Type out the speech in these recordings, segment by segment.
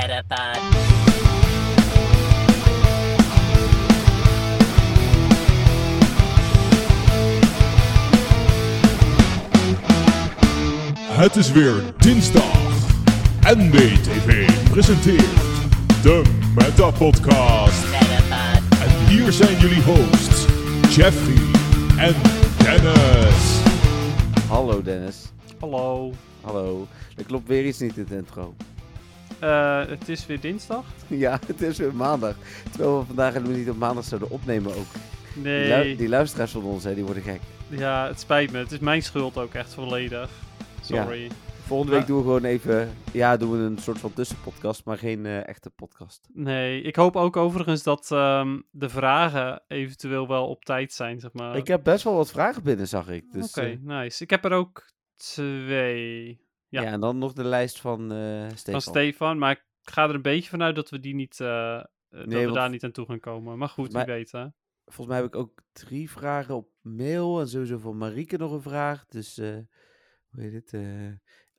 Metapod. Het is weer dinsdag. NBTV presenteert de Meta Podcast. Metapod. En hier zijn jullie hosts, Jeffrey en Dennis. Hallo Dennis. Hallo. Hallo. Er klopt weer iets niet in het intro. Eh, het is weer dinsdag? Ja, het is weer maandag. Terwijl we vandaag helemaal niet op maandag zouden opnemen ook. Die, lu- Nee. die luisteraars van ons, hè, die worden gek. Ja, het spijt me. Het is mijn schuld ook echt volledig. Sorry. Volgende week doen we gewoon even... Ja, doen we een soort van tussenpodcast, maar geen eh, echte podcast. Nee, ik hoop ook overigens dat ehm, de vragen eventueel wel op tijd zijn, zeg maar. Ik heb best wel wat vragen binnen, zag ik. Dus, Oké, eh, nice. Ik heb er ook twee ja. ja. en dan nog de lijst van eh Stefan. van Stefan, maar ik ga er een beetje vanuit dat we die niet, eh, eh, dat we daar niet aan toe gaan komen. Maar goed, wie weet hè. Volgens mij heb ik ook drie vragen op mail en sowieso van Marieke nog een vraag. Dus, hoe heet het?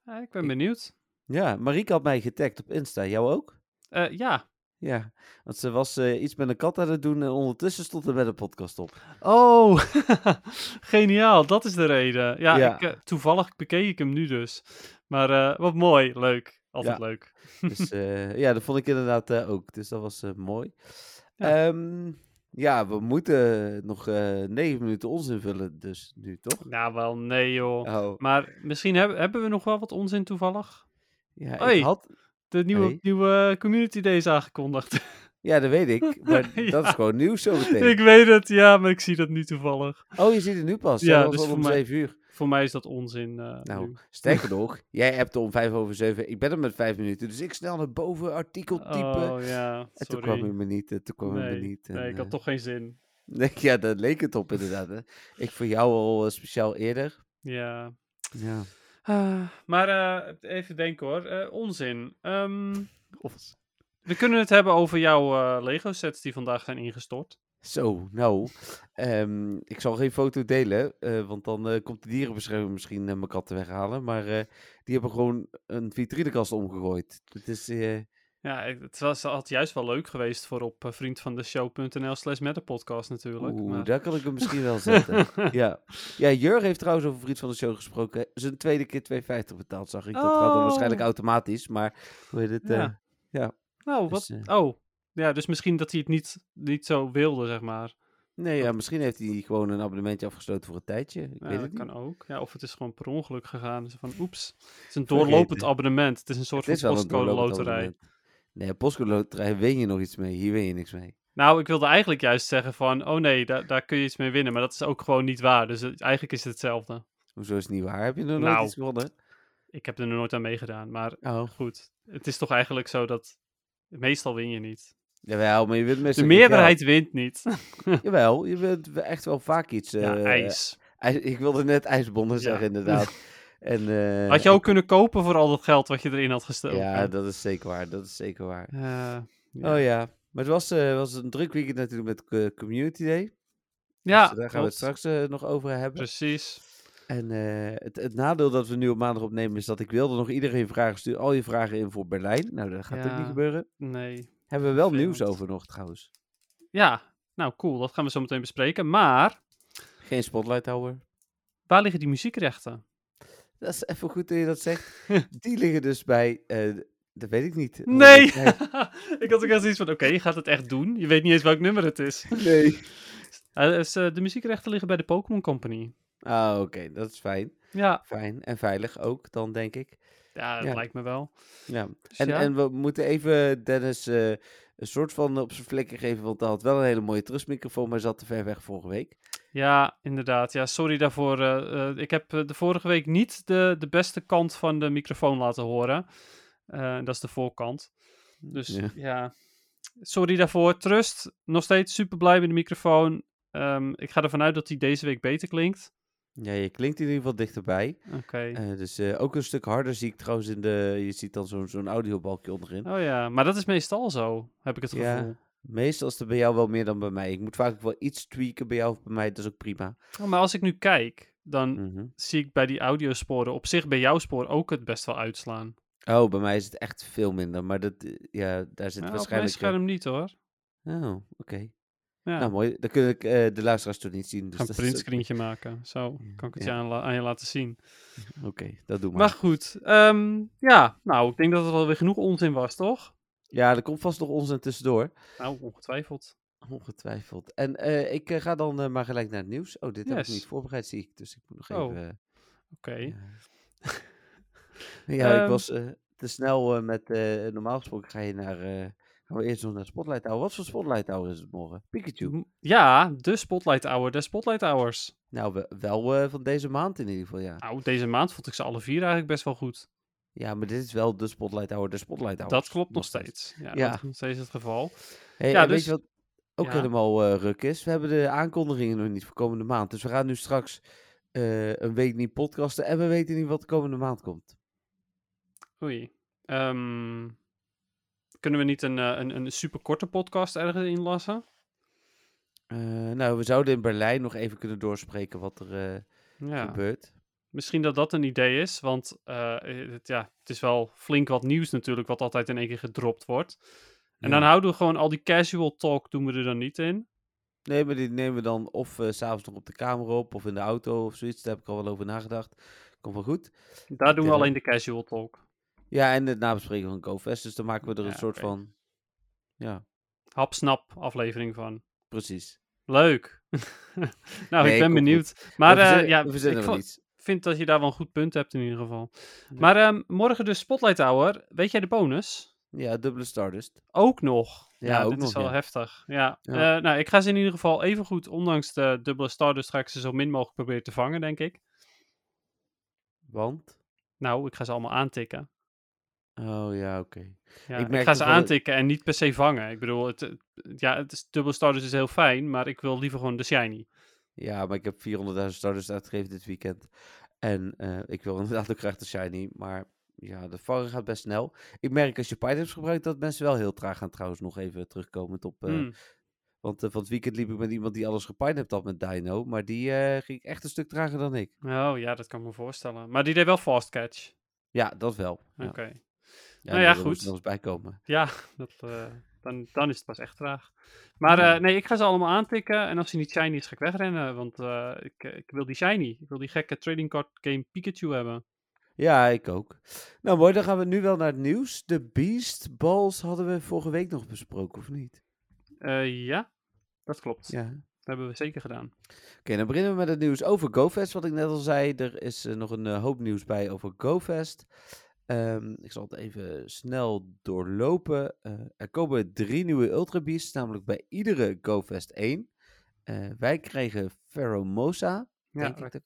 Ja, ik ben Ik- benieuwd. Ja, Marieke had mij getagd op Insta. Jou ook? Ja. Ja, want ze was iets met een kat aan het doen en ondertussen stond er met een podcast op. Oh, geniaal. Dat is de reden. Ja, Ja. Ik, toevallig bekeek ik hem nu dus. Maar eh, wat mooi. Leuk. Altijd Ja. leuk. Dus eh, ja, dat vond ik inderdaad eh, ook. Dus dat was mooi. Ja. Ja. ja, we moeten nog negen minuten ons invullen, dus nu toch? Nou, wel nee joh. Oh, Maar misschien hebben, hebben we nog wel wat onzin toevallig. ja, ik had... De nieuwe, Hey. nieuwe Community Day is aangekondigd. Ja, dat weet ik, maar dat is gewoon nieuws zo meteen. ik weet het, ja, maar ik zie dat nu toevallig. Oh, je ziet het nu pas. Ja, dus om mij- zeven uur. Voor mij is dat onzin. eh, Nou, nu. sterker nog, jij hebt om vijf over zeven. Ik ben er met vijf minuten, dus ik snel naar boven, artikel typen. Oh ja, en toen sorry. kwam hij me niet, eh, toen kwam nee, me niet. en, nee, ik had eh, toch geen zin. Nee, ja, daar leek het op inderdaad. Hè. Ik voor jou al eh, speciaal eerder. Ja. Ja. Ah, maar eh, even denken hoor. Eh, onzin. Ehm, Of... we kunnen het hebben over jouw eh, Lego sets die vandaag zijn ingestort. Zo, nou. ehm, ik zal geen foto delen, eh, want dan eh, komt de dierenbescherming misschien eh, mijn katten weghalen. Maar die hebben gewoon een vitrinekast omgegooid. Het is, Ja, het was had juist wel leuk geweest voor op vriendvandeshow.nl slash metapodcast natuurlijk. oeh, maar- daar kan ik hem misschien wel zetten. ja. ja, Jur heeft trouwens over Vriend van de Show gesproken. Zijn tweede keer 2,50 betaald, zag ik. Dat gaat dan Oh. waarschijnlijk automatisch, maar hoe heet het? Ja. eh, Nou, Dus, wat? Oh, ja, dus misschien dat hij het niet, niet zo wilde, zeg maar. nee, ja, misschien heeft hij gewoon een abonnementje afgesloten voor een tijdje. Ik Ja, weet dat het niet. kan ook. Ja, of het is gewoon per ongeluk gegaan. Zo van, oeps. Het is een doorlopend abonnement. Het is een soort Het van postcode loterij. abonnement. Nee, postcode loterij win je nog iets mee. Hier win je niks mee. Nou, ik wilde eigenlijk juist zeggen van, oh nee, daar, daar kun je iets mee winnen. Maar dat is ook gewoon niet waar. Dus het- eigenlijk is het hetzelfde. Hoezo is het niet waar? Heb je nog nooit Nou, iets gewonnen? Ik heb er nog nooit aan meegedaan. Maar Oh, goed, het is toch eigenlijk zo dat meestal win je niet. Jawel, maar je wint De meestal geen meerderheid wint niet. Jawel, je wint echt wel vaak iets. ja, eh, ijs. ijs- Ik wilde net ijsbonnen Ja. zeggen, inderdaad. En, eh, Had je ook kunnen kopen voor al dat geld wat je erin had gestoken. Ja, dat is zeker waar. Dat is zeker waar. Eh, ja. Oh ja, maar het was, was een druk weekend natuurlijk met Community Day. Ja, dus daar gaan we het straks nog over hebben. Precies. En het, het nadeel dat we nu op maandag opnemen is dat ik wilde nog iedereen vragen sturen. Al je vragen in voor Berlijn. Nou, dat gaat ook Ja. niet gebeuren. Nee. Hebben we wel nieuws over nog trouwens. Ja, nou cool. Dat gaan we zo meteen bespreken. Maar, Geen spotlight hour. waar liggen die muziekrechten? Dat is even goed dat je dat zegt. Die liggen dus bij. eh, dat weet ik niet. Nee! Ik had ook echt zoiets van, oké, je gaat het echt doen. Je weet niet eens welk nummer het is. nee. Eh, dus, eh, de muziekrechten liggen bij de Pokémon Company. Ah, oké. Dat is fijn. Ja, Fijn. En veilig ook, dan denk ik. Ja dat Ja. lijkt me wel. Ja. Dus En, ja. en we moeten even Dennis eh, een soort van op zijn vlekken geven. Want hij had wel een hele mooie trustmicrofoon, maar zat te ver weg vorige week. Ja, inderdaad. Ja, sorry daarvoor. eh, eh, ik heb de vorige week niet de, de beste kant van de microfoon laten horen. Dat is de voorkant. Dus Ja. ja. sorry daarvoor. Trust, nog steeds super blij met de microfoon. Ehm, ik ga ervan uit dat hij deze week beter klinkt. Ja, je klinkt in ieder geval dichterbij. Oké. Eh, dus eh, ook een stuk harder zie ik trouwens in de... Je ziet dan zo'n zo'n audiobalkje onderin. Oh ja, maar dat is meestal zo, heb ik het Ja. gevoel. Meestal is het bij jou wel meer dan bij mij. Ik moet vaak ook wel iets tweaken bij jou of bij mij. Dat is ook prima. Oh, maar als ik nu kijk, dan Mhm. zie ik bij die audiosporen op zich bij jouw spoor ook het best wel uitslaan. Oh, bij mij is het echt veel minder. Maar dat, eh, ja, daar zit Ja, op mijn waarschijnlijk... scherm niet hoor. Oh, oké. Ja, Nou, mooi. Dan kun ik eh, de luisteraars toch niet zien. ik Dus ga een is ook- printscreentje maken. Zo kan ik het Ja. je aan, je laten zien. Oké, dat doe maar. Maar goed, ehm, ja, nou, ik denk dat het wel weer genoeg onzin was, toch? Ja, er komt vast nog onzin tussendoor. Nou, ongetwijfeld. Ongetwijfeld. En eh, ik eh, ga dan maar gelijk naar het nieuws. Oh, dit heb ik niet voorbereid, zie ik. Dus ik moet nog Oh, even... Oké. Ja, ik Ehm. was te snel met... normaal gesproken ga je naar... gaan we eerst nog naar Spotlight Hour. Wat voor Spotlight Hour is het morgen? Pikachu. Ja, de Spotlight Hour, de Spotlight Hours. Nou, we- wel eh, van deze maand in ieder geval, ja. Nou, deze maand vond ik ze alle vier eigenlijk best wel goed. Ja, maar dit is wel de Spotlight Hour, de Spotlight Hour. Dat klopt nog steeds. Ja, Ja. dat is nog steeds het geval. Hey, Ja, en weet dus- je wat ook ja. helemaal eh, ruk is? We hebben de aankondigingen nog niet voor komende maand. Dus we gaan nu straks eh, een week niet podcasten en we weten niet wat de komende maand komt. Oei. Ehm, kunnen we niet een, eh, een, een superkorte podcast ergens inlassen? Eh, nou, we zouden in Berlijn nog even kunnen doorspreken wat er eh, Ja. gebeurt. Misschien dat dat een idee is, want het, ja, het is wel flink wat nieuws natuurlijk, wat altijd in één keer gedropt wordt. En Ja. dan houden we gewoon al die casual talk, doen we er dan niet in. Nee, maar die nemen we dan of s s'avonds nog op de kamer op of in de auto of zoiets. Daar heb ik al wel over nagedacht. Komt wel goed. Daar doen we alleen de casual talk. Ja, en het nabespreken van GoFest. Dus dan maken we er een Ja, soort van... Ja, Hap-snap aflevering van. precies. Leuk. nou, Nee, ik ben benieuwd. Maar we eh, ja, we ik wel vind dat je daar wel een goed punt hebt in ieder geval. Ja. Maar ehm, morgen de Spotlight Hour. Weet jij de bonus? Ja, dubbele Stardust. Ook nog. Ja, Ja, ook dit is nog, wel ja. heftig. Ja. Ja. Eh, nou, ik ga ze in ieder geval even goed, ondanks de dubbele Stardust, ga ik ze zo min mogelijk proberen te vangen, denk ik. Want? Nou, ik ga ze allemaal aantikken. Oh ja, oké. Ja, Ik ga ze wel- aantikken en niet per se vangen. Ik bedoel, het, ja, het is, dubbele Stardust is heel fijn, maar ik wil liever gewoon de shiny. Ja, maar ik heb 400.000 Stardust uitgegeven dit weekend. En eh, ik wil inderdaad ook graag de shiny. Maar ja, de vangen gaat best snel. Ik merk als je Pythons gebruikt dat mensen wel heel traag gaan trouwens nog even terugkomen op... eh, Hmm. Want eh, van het weekend liep ik met iemand die alles gepined had met Dino. Maar die ging echt een stuk trager dan ik. Oh ja, dat kan ik me voorstellen. Maar die deed wel fast catch. Ja, dat wel. Oké. ja, nou ja, daar moest goed. er nog eens bij komen. Ja, dat, eh, dan, dan is het pas echt traag. Maar Ja. eh, nee, ik ga ze allemaal aantikken. En als hij niet shiny is, ga ik wegrennen. Want eh, ik, ik wil die shiny. Ik wil die gekke trading card game Pikachu hebben. Ja, ik ook. Nou mooi, dan gaan we nu wel naar het nieuws. De Beast Balls hadden we vorige week nog besproken, of niet? Ja, dat klopt. Ja. Dat hebben we zeker gedaan. Oké, dan beginnen we met het nieuws over GoFest. Wat ik net al zei, er is nog een hoop nieuws bij over GoFest. Ehm, ik zal het even snel doorlopen. Eh, er komen drie nieuwe Ultra Beasts, namelijk bij iedere GoFest 1. Eh, wij kregen Pheromosa. Ja, denk we, ik dat-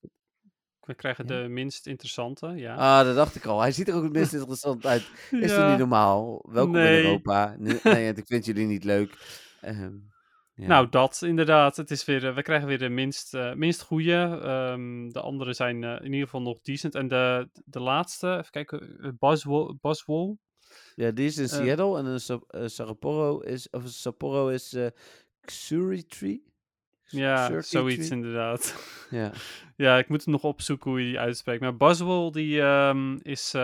we krijgen Ja. de minst interessante. Ja. Ah, dat dacht ik al. Hij ziet er ook het minst interessant uit. Is Ja. niet normaal? Welkom in. Europa. Nee, nee, ik vind jullie niet leuk. Ehm, ja. Nou, dat inderdaad. Het is weer, eh, we krijgen weer de minst, eh, minst goede. Ehm, de andere zijn eh, in ieder geval nog decent. En de, de laatste, even kijken. Buzzwole. Ja, die is in Seattle en een Sa- Sapporo is, of Sapporo is Xuritree. Ja, zoiets inderdaad. Ja. ja, ik moet hem nog opzoeken hoe je die uitspreekt. Maar Buzzwole, die ehm, is,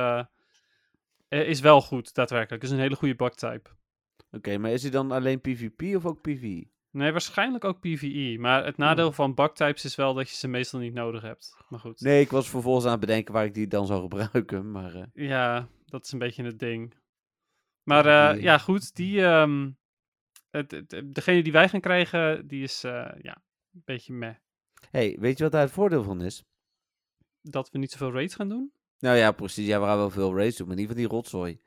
is wel goed, daadwerkelijk. is een hele goede bugtype. Oké, maar is hij dan alleen PvP of ook PvE? Nee, waarschijnlijk ook PvE. Maar het nadeel van bugtypes is wel dat je ze meestal niet nodig hebt. Maar goed. Nee, ik was vervolgens aan het bedenken waar ik die dan zou gebruiken, maar... eh, Ja, dat is een beetje het ding. Maar Ja, eh, ja, goed. Die, ehm, het, het- degene die wij gaan krijgen, die is eh, ja, een beetje meh. hey, weet je wat daar het voordeel van is? Dat we niet zoveel raids gaan doen? Nou ja, precies. Ja, we gaan wel veel race doen, maar niet van die rotzooi.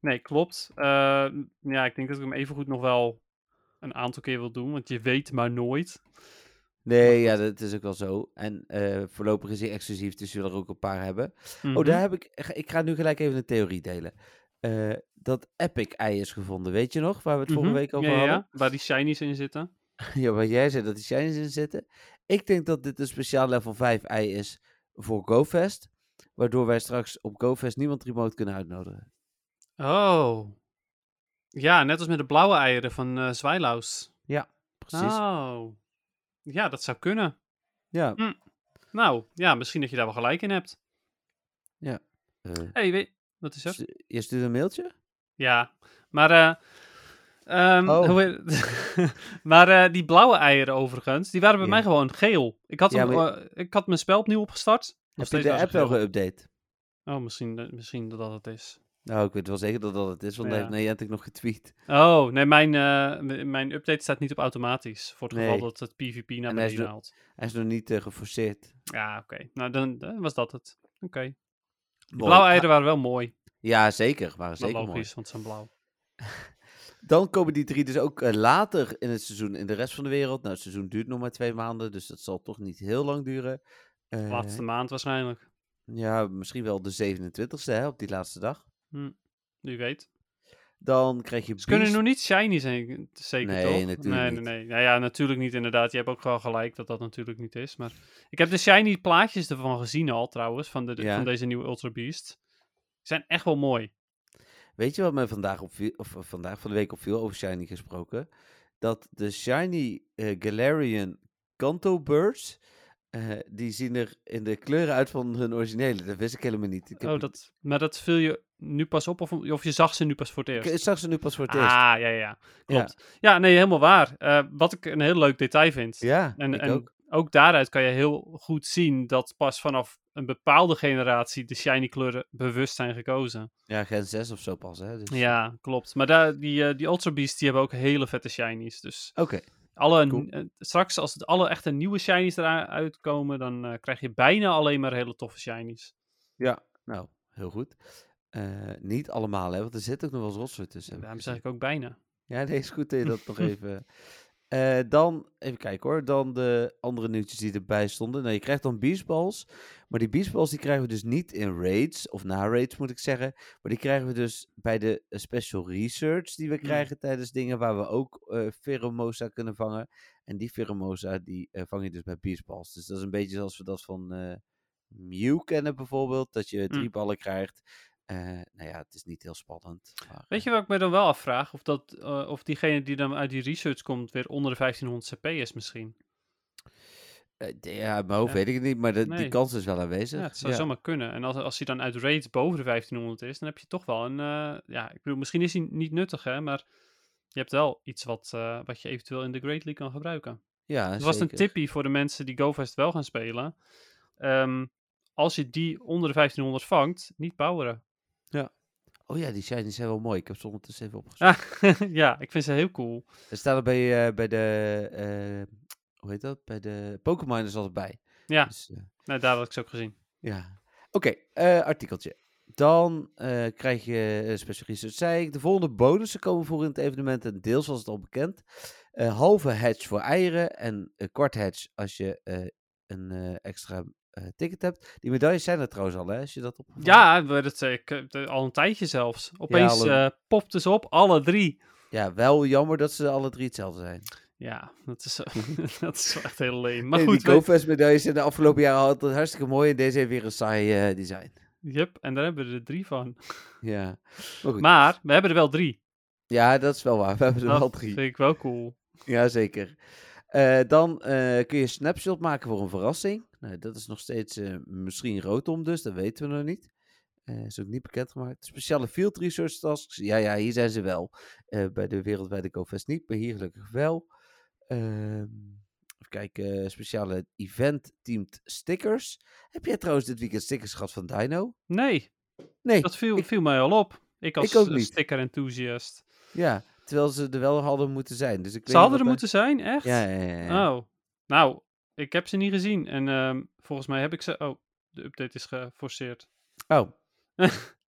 Nee, klopt. Ja, ik denk dat ik hem evengoed nog wel een aantal keer wil doen, want je weet maar nooit. Nee, ja, dat is ook wel zo. En eh, voorlopig is hij exclusief, dus je wil er ook een paar hebben. Oh, Mhm. daar heb ik... Ik ga nu gelijk even een theorie delen. Eh, dat Epic-ei is gevonden, weet je nog? Waar we het vorige Mhm. week over ja, ja, hadden. ja, waar die shinies in zitten. Ja, waar jij zei dat die shinies in zitten. Ik denk dat dit een speciaal level 5 ei is voor GoFest. Waardoor wij straks op GoFest niemand remote kunnen uitnodigen. Oh. Ja, net als met de blauwe eieren van eh Zwijlaus. Precies. Oh. Ja, dat zou kunnen. Ja. Nou, ja, misschien dat je daar wel gelijk in hebt. eh, hey, weet, Wat is er? Stu- Je stuurt een mailtje? Ja, maar... eh ehm, Oh. hoe heet- maar eh, die blauwe eieren overigens, die waren bij Ja. mij gewoon geel. Ik had, Ja, hem, maar- ik had mijn spel opnieuw opgestart. Heb je de app wel geüpdate? Oh, misschien, misschien dat dat het is. Nou, ik weet wel zeker dat dat het is, want Ja. hij heeft Niantic nog getweet. Oh, nee, mijn, eh, mijn update staat niet op automatisch. Voor het geval Nee. dat het PvP naar beneden haalt. Hij is nog niet eh, geforceerd. Ja, oké. Nou, dan, dan was dat het. Oké. Blauwe eieren waren wel mooi. Ja, zeker. Waren zeker logisch, mooi. want ze zijn blauw. Dan komen die drie dus ook eh, later in het seizoen in de rest van de wereld. Nou, het seizoen duurt nog maar twee maanden, dus dat zal toch niet heel lang duren. Laatste maand waarschijnlijk. Ja, misschien wel de 27e, hè, op die laatste dag. Hm. Wie weet. Dan krijg je Ze kunnen nog niet shiny zijn, zeker Nee, toch? natuurlijk nee, niet. nee, nee. Nou ja, natuurlijk niet inderdaad. Je hebt ook wel gelijk dat dat natuurlijk niet is. Maar ik heb de shiny plaatjes ervan gezien al trouwens, van, de, Ja. van deze nieuwe Ultra Beast. Die zijn echt wel mooi. Weet je wat mij vandaag, opviel, of eh, vandaag van de week opviel over Shiny gesproken? Dat de Shiny eh, Galarian Kanto Birds, eh, die zien er in de kleuren uit van hun originele. Dat wist ik helemaal niet. Ik, heb- Oh, dat, maar dat viel je nu pas op of, of je zag ze nu pas voor het eerst? ik zag ze nu pas voor het eerst. Ah, ja, ja, ja. Klopt. Ja, nee, helemaal waar. Eh, wat ik een heel leuk detail vind. Ja, en ik en ook. ook. daaruit kan je heel goed zien dat pas vanaf een bepaalde generatie de shiny kleuren bewust zijn gekozen. Ja, Gen 6 of zo pas, hè. Dus, Ja, klopt. Maar daar, die, eh, die Ultra Beasts die hebben ook hele vette shinies. Dus Oké, alle, Cool. eh, straks als het alle echte nieuwe shinies eruit komen, dan eh, krijg je bijna alleen maar hele toffe shinies. ja, nou, heel goed. Eh, niet allemaal, hè, want er zit ook nog wel eens rotzooi tussen. Daarom zeg ik ook bijna. Ja, nee, is goed dat je dat nog even... Eh, dan, even kijken hoor, dan de andere nieuwtjes die erbij stonden. Nou, je krijgt dan beastballs, maar die beastballs die krijgen we dus niet in raids, of na raids moet ik zeggen. Maar die krijgen we dus bij de eh, special research die we Hmm. krijgen tijdens dingen waar we ook Pheromosa kunnen vangen. En die Pheromosa die vang je dus bij beastballs. Dus dat is een beetje zoals we dat van Mew kennen bijvoorbeeld, dat je drie Hmm. ballen krijgt. Eh, nou ja, het is niet heel spannend. Maar, Weet je wat ik me dan wel afvraag? Of, dat, eh, of diegene die dan uit die research komt weer onder de 1500 CP is misschien. Eh, ja, mijn hoofd Ja. weet ik het niet, maar de, die kans is wel aanwezig. Ja, het zou zomaar kunnen. En als, als hij dan uit raids boven de 1500 is, dan heb je toch wel een... eh, ja, ik bedoel, misschien is hij niet nuttig, hè, maar je hebt wel iets wat, eh, wat je eventueel in de Great League kan gebruiken. Ja, Dat was een tippie voor de mensen die GoFest wel gaan spelen. Ehm, als je die onder de 1500 vangt, niet poweren. Oh ja, die shinies zijn wel mooi. Ik heb ze ondertussen even opgezocht. Ah, ja, ik vind ze heel cool. Er staan er bij, eh, bij de, eh, hoe heet dat? Bij de Pokémon is altijd bij. Ja, Dus, nou, daar had ik ze ook gezien. ja. Oké, artikeltje. Dan krijg je special research, zei ik. De volgende bonussen komen voor in het evenement. En deels was het al bekend. Halve hatch voor eieren en een kwart hatch als je een extra ticket hebt. Die medailles zijn er trouwens al, hè? Als je dat op. Ja, dat, eh, ik, eh, al een tijdje zelfs. Opeens alle- eh, popten ze op, alle drie. Ja, wel jammer dat ze alle drie hetzelfde zijn. Ja, dat is, dat is wel echt heel leem. Maar Nee, goed, die GoFest medailles zijn de afgelopen jaren altijd hartstikke mooi. En deze heeft weer een saai eh, design. Yep, en daar hebben we er drie van. Ja. Maar goed. Maar we hebben er wel drie. ja, dat is wel waar. We hebben er wel Dat drie. vind ik wel cool. Jazeker. Eh dan eh, kun je een snapshot maken voor een verrassing. Nou, dat is nog steeds eh, misschien roodom dus, dat weten we nog niet. Eh is ook niet bekendgemaakt. Speciale field research tasks. Ja, ja, hier zijn ze wel. Eh, bij de wereldwijde GoFest niet, maar hier gelukkig wel. Ehm, even kijken, speciale event-teamed stickers. Heb jij trouwens dit weekend stickers gehad van Dino? Nee, Nee, dat viel, ik- viel mij al op. Ik als sticker-enthusiast. ja. Terwijl ze er wel hadden moeten zijn. Dus ik weet Ze hadden er moeten zijn, echt? Ja, ja, ja. ja. Oh, nou, ik heb ze niet gezien. En ehm, volgens mij heb ik ze... Oh, de update is geforceerd. Oh.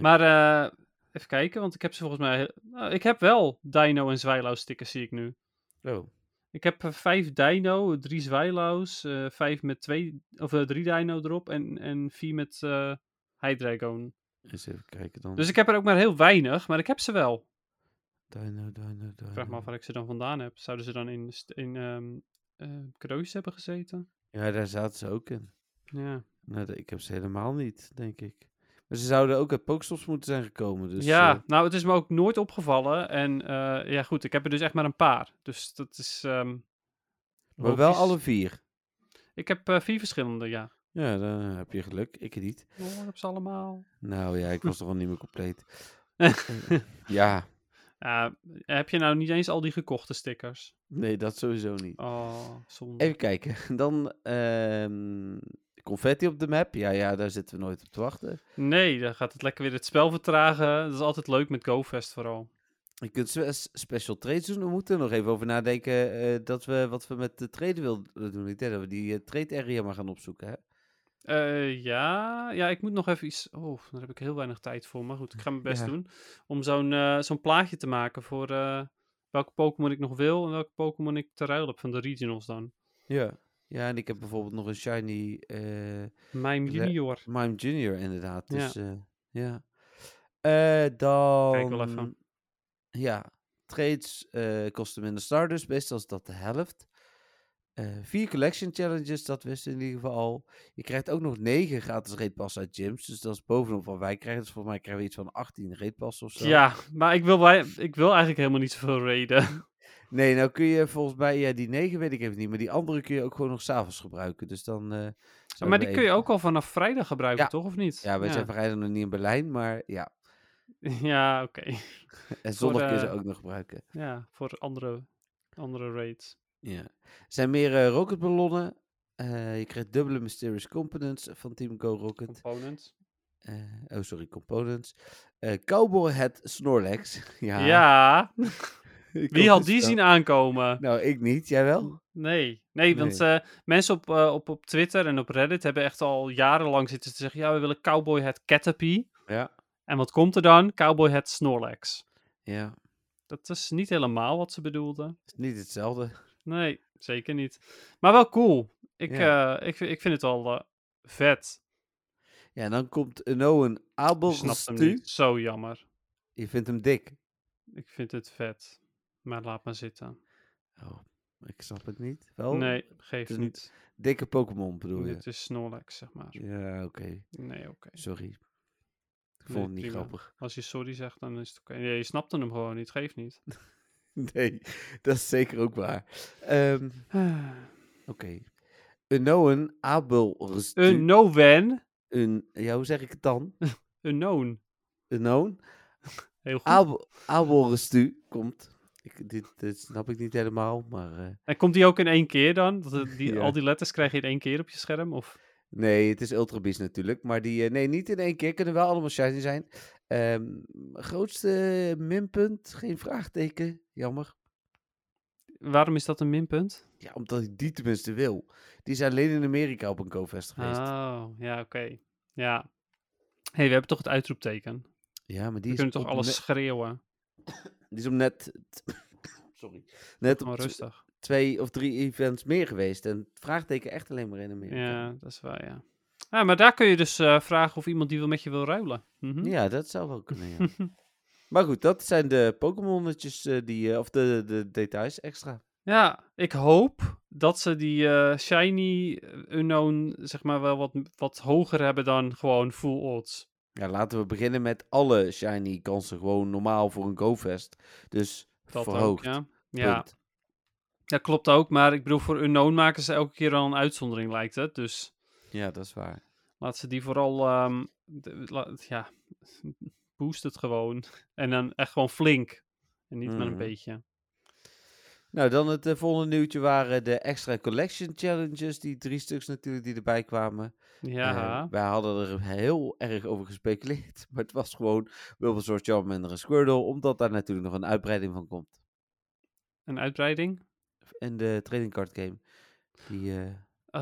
Maar eh, even kijken, want ik heb ze volgens mij... Nou, ik heb wel Dino en Zwijlau stickers, zie ik nu. oh. Ik heb eh, vijf Dino, drie Zwijlaus, eh vijf met twee... Of eh, drie Dino erop en, en vier met eh Hydreigon. Eens even kijken dan. Dus ik heb er ook maar heel weinig, maar ik heb ze wel. Dino, dino, dino. Ik vraag me af waar ik ze dan vandaan heb. Zouden ze dan in, in ehm, cadeautjes hebben gezeten? Ja, daar zaten ze ook in. Ja. Nou, ik heb ze helemaal niet, denk ik. Maar ze zouden ook uit Pokestops moeten zijn gekomen. Dus, ja, eh, nou, het is me ook nooit opgevallen. En eh, ja, goed, ik heb er dus echt maar een paar. Dus dat is. ehm, maar wel alle vier. Ik heb vier verschillende, ja. Ja, dan heb je geluk. Ik niet. Oh, ik heb ze allemaal. Nou ja, ik was toch al niet meer compleet. Ja, Ja, heb je nou niet eens al die gekochte stickers? nee, dat sowieso niet. Oh, zonde. Even kijken. Dan ehm, confetti op de map. Ja, ja, daar zitten we nooit op te wachten. Nee, dan gaat het lekker weer het spel vertragen. Dat is altijd leuk met GoFest vooral. Je kunt spe- special trades doen. We moeten nog even over nadenken eh, dat we wat we met de trade willen doen. Ik denk dat we die eh, trade area maar gaan opzoeken. Hè? Eh, ja, ja, ik moet nog even iets. Oh, daar heb ik heel weinig tijd voor. Maar goed, ik ga mijn best Ja. doen. Om zo'n eh, zo'n plaatje te maken voor eh, welke Pokémon ik nog wil. En welke Pokémon ik te ruil heb van de regionals dan. Ja. Ja, en ik heb bijvoorbeeld nog een shiny Mime Junior. Mime Junior inderdaad. Dus ja. ja. Dan... Kijk wel even. Ja, trades kosten minder Stardust. Meestal is dat de helft. Eh, vier collection challenges, dat wisten we in ieder geval al. Je krijgt ook nog negen gratis raidpassen uit gyms. Dus dat is bovenop wat wij krijgen. Dus volgens mij krijgen we iets van 18 raidpassen of zo. Ja, maar ik wil, bij, ik wil eigenlijk helemaal niet zoveel raiden. Nee, nou kun je volgens mij, ja, die negen weet ik even niet. Maar die andere kun je ook gewoon nog s'avonds gebruiken. Dus dan. eh, zouden maar die kun je ook al vanaf vrijdag gebruiken, Ja. toch? Of niet? Ja, wij ja. zijn vrijdag nog niet in Berlijn. Maar ja. Ja, oké. En zondag kun je ze ook nog gebruiken. Ja, voor andere, andere raids. Ja. Er zijn meer eh, rocketballonnen. Eh, je krijgt dubbele Mysterious Components van Team Go Rocket. Components. Eh, oh, sorry, Components. Cowboy Head Snorlax. ja. Ja, wie had het die zien aankomen? Nou, ik niet. Jij wel? Nee, nee, want mensen op, op, op Twitter en op Reddit hebben echt al jarenlang zitten te zeggen: ja, we willen Cowboy het Caterpie. Ja. En wat komt er dan? Cowboy het Snorlax. Ja. Dat is niet helemaal wat ze bedoelden. Is niet hetzelfde. Nee, zeker niet. Maar wel cool. Ik, Ja. eh, ik, vind- ik vind het wel eh, vet. Ja, en dan komt hem Abelstu. Zo jammer. Je vindt hem dik. Ik vind het vet. Maar laat maar zitten. Oh, ik snap het niet. Wel? nee, geeft is een niet. Dikke Pokémon bedoel je? Dit is Snorlax, zeg maar. Ja, oké. Nee, oké. Sorry. Ik Nee, vond het niet prima. grappig. Als je sorry zegt, dan is het oké. Nee, je snapte hem gewoon niet. Geeft niet. Nee, dat is zeker ook waar. Ehm, oké. Unoen Abelstu. Een no-wen. Een, ja, hoe zeg ik het dan? Een known. Unoen Heel goed. Abel, Abelstu komt. Ik, dit, dit snap ik niet helemaal, maar... eh, En komt die ook in één keer dan? Dat het- die, Ja. Al die letters krijg je in één keer op je scherm? Of? Nee, het is Ultra Beast natuurlijk. Maar die, eh, nee, niet in één keer. Kunnen wel allemaal shiny zijn. Ehm, grootste minpunt, geen vraagteken. Jammer. Waarom is dat een minpunt? Ja, omdat ik die tenminste wil. Die is alleen in Amerika op een GoFest geweest. Oh, ja, oké. Ja. hey, we hebben toch het uitroepteken? ja, maar die We is, kunnen toch alles schreeuwen? die is om net... Sorry. Net tw- rustig. twee of drie events meer geweest. En het vraagteken echt alleen maar in Amerika. Ja, dat is waar, ja. Ja, maar daar kun je dus eh, vragen of iemand die wil met je wil ruilen. Mhm. Ja, dat zou wel kunnen, ja. maar goed, dat zijn de Pokémonnetjes eh, die... eh, of de, de details extra. Ja, ik hoop dat ze die eh, shiny unknown, zeg maar, wel wat, wat hoger hebben dan gewoon full odds. Ja, laten we beginnen met alle shiny kansen gewoon normaal voor een GoFest. Dus Dat verhoogd. ook, ja. Ja, klopt ook. Maar ik bedoel, voor unknown maken ze elke keer al een uitzondering, lijkt het. Dus Ja, dat is waar. laat ze die vooral, ehm, de- la- ja, boost het gewoon. En dan echt gewoon flink. En niet maar een Mhm. beetje. Nou, dan het eh, volgende nieuwtje waren de extra collection challenges. Die drie stuks natuurlijk die erbij kwamen. Ja, Eh, wij hadden er heel erg over gespeculeerd. Maar het was gewoon Bulbasaur, Charmander en Squirtle. Omdat daar natuurlijk nog een uitbreiding van komt. een uitbreiding. In de trading card game. Die, eh,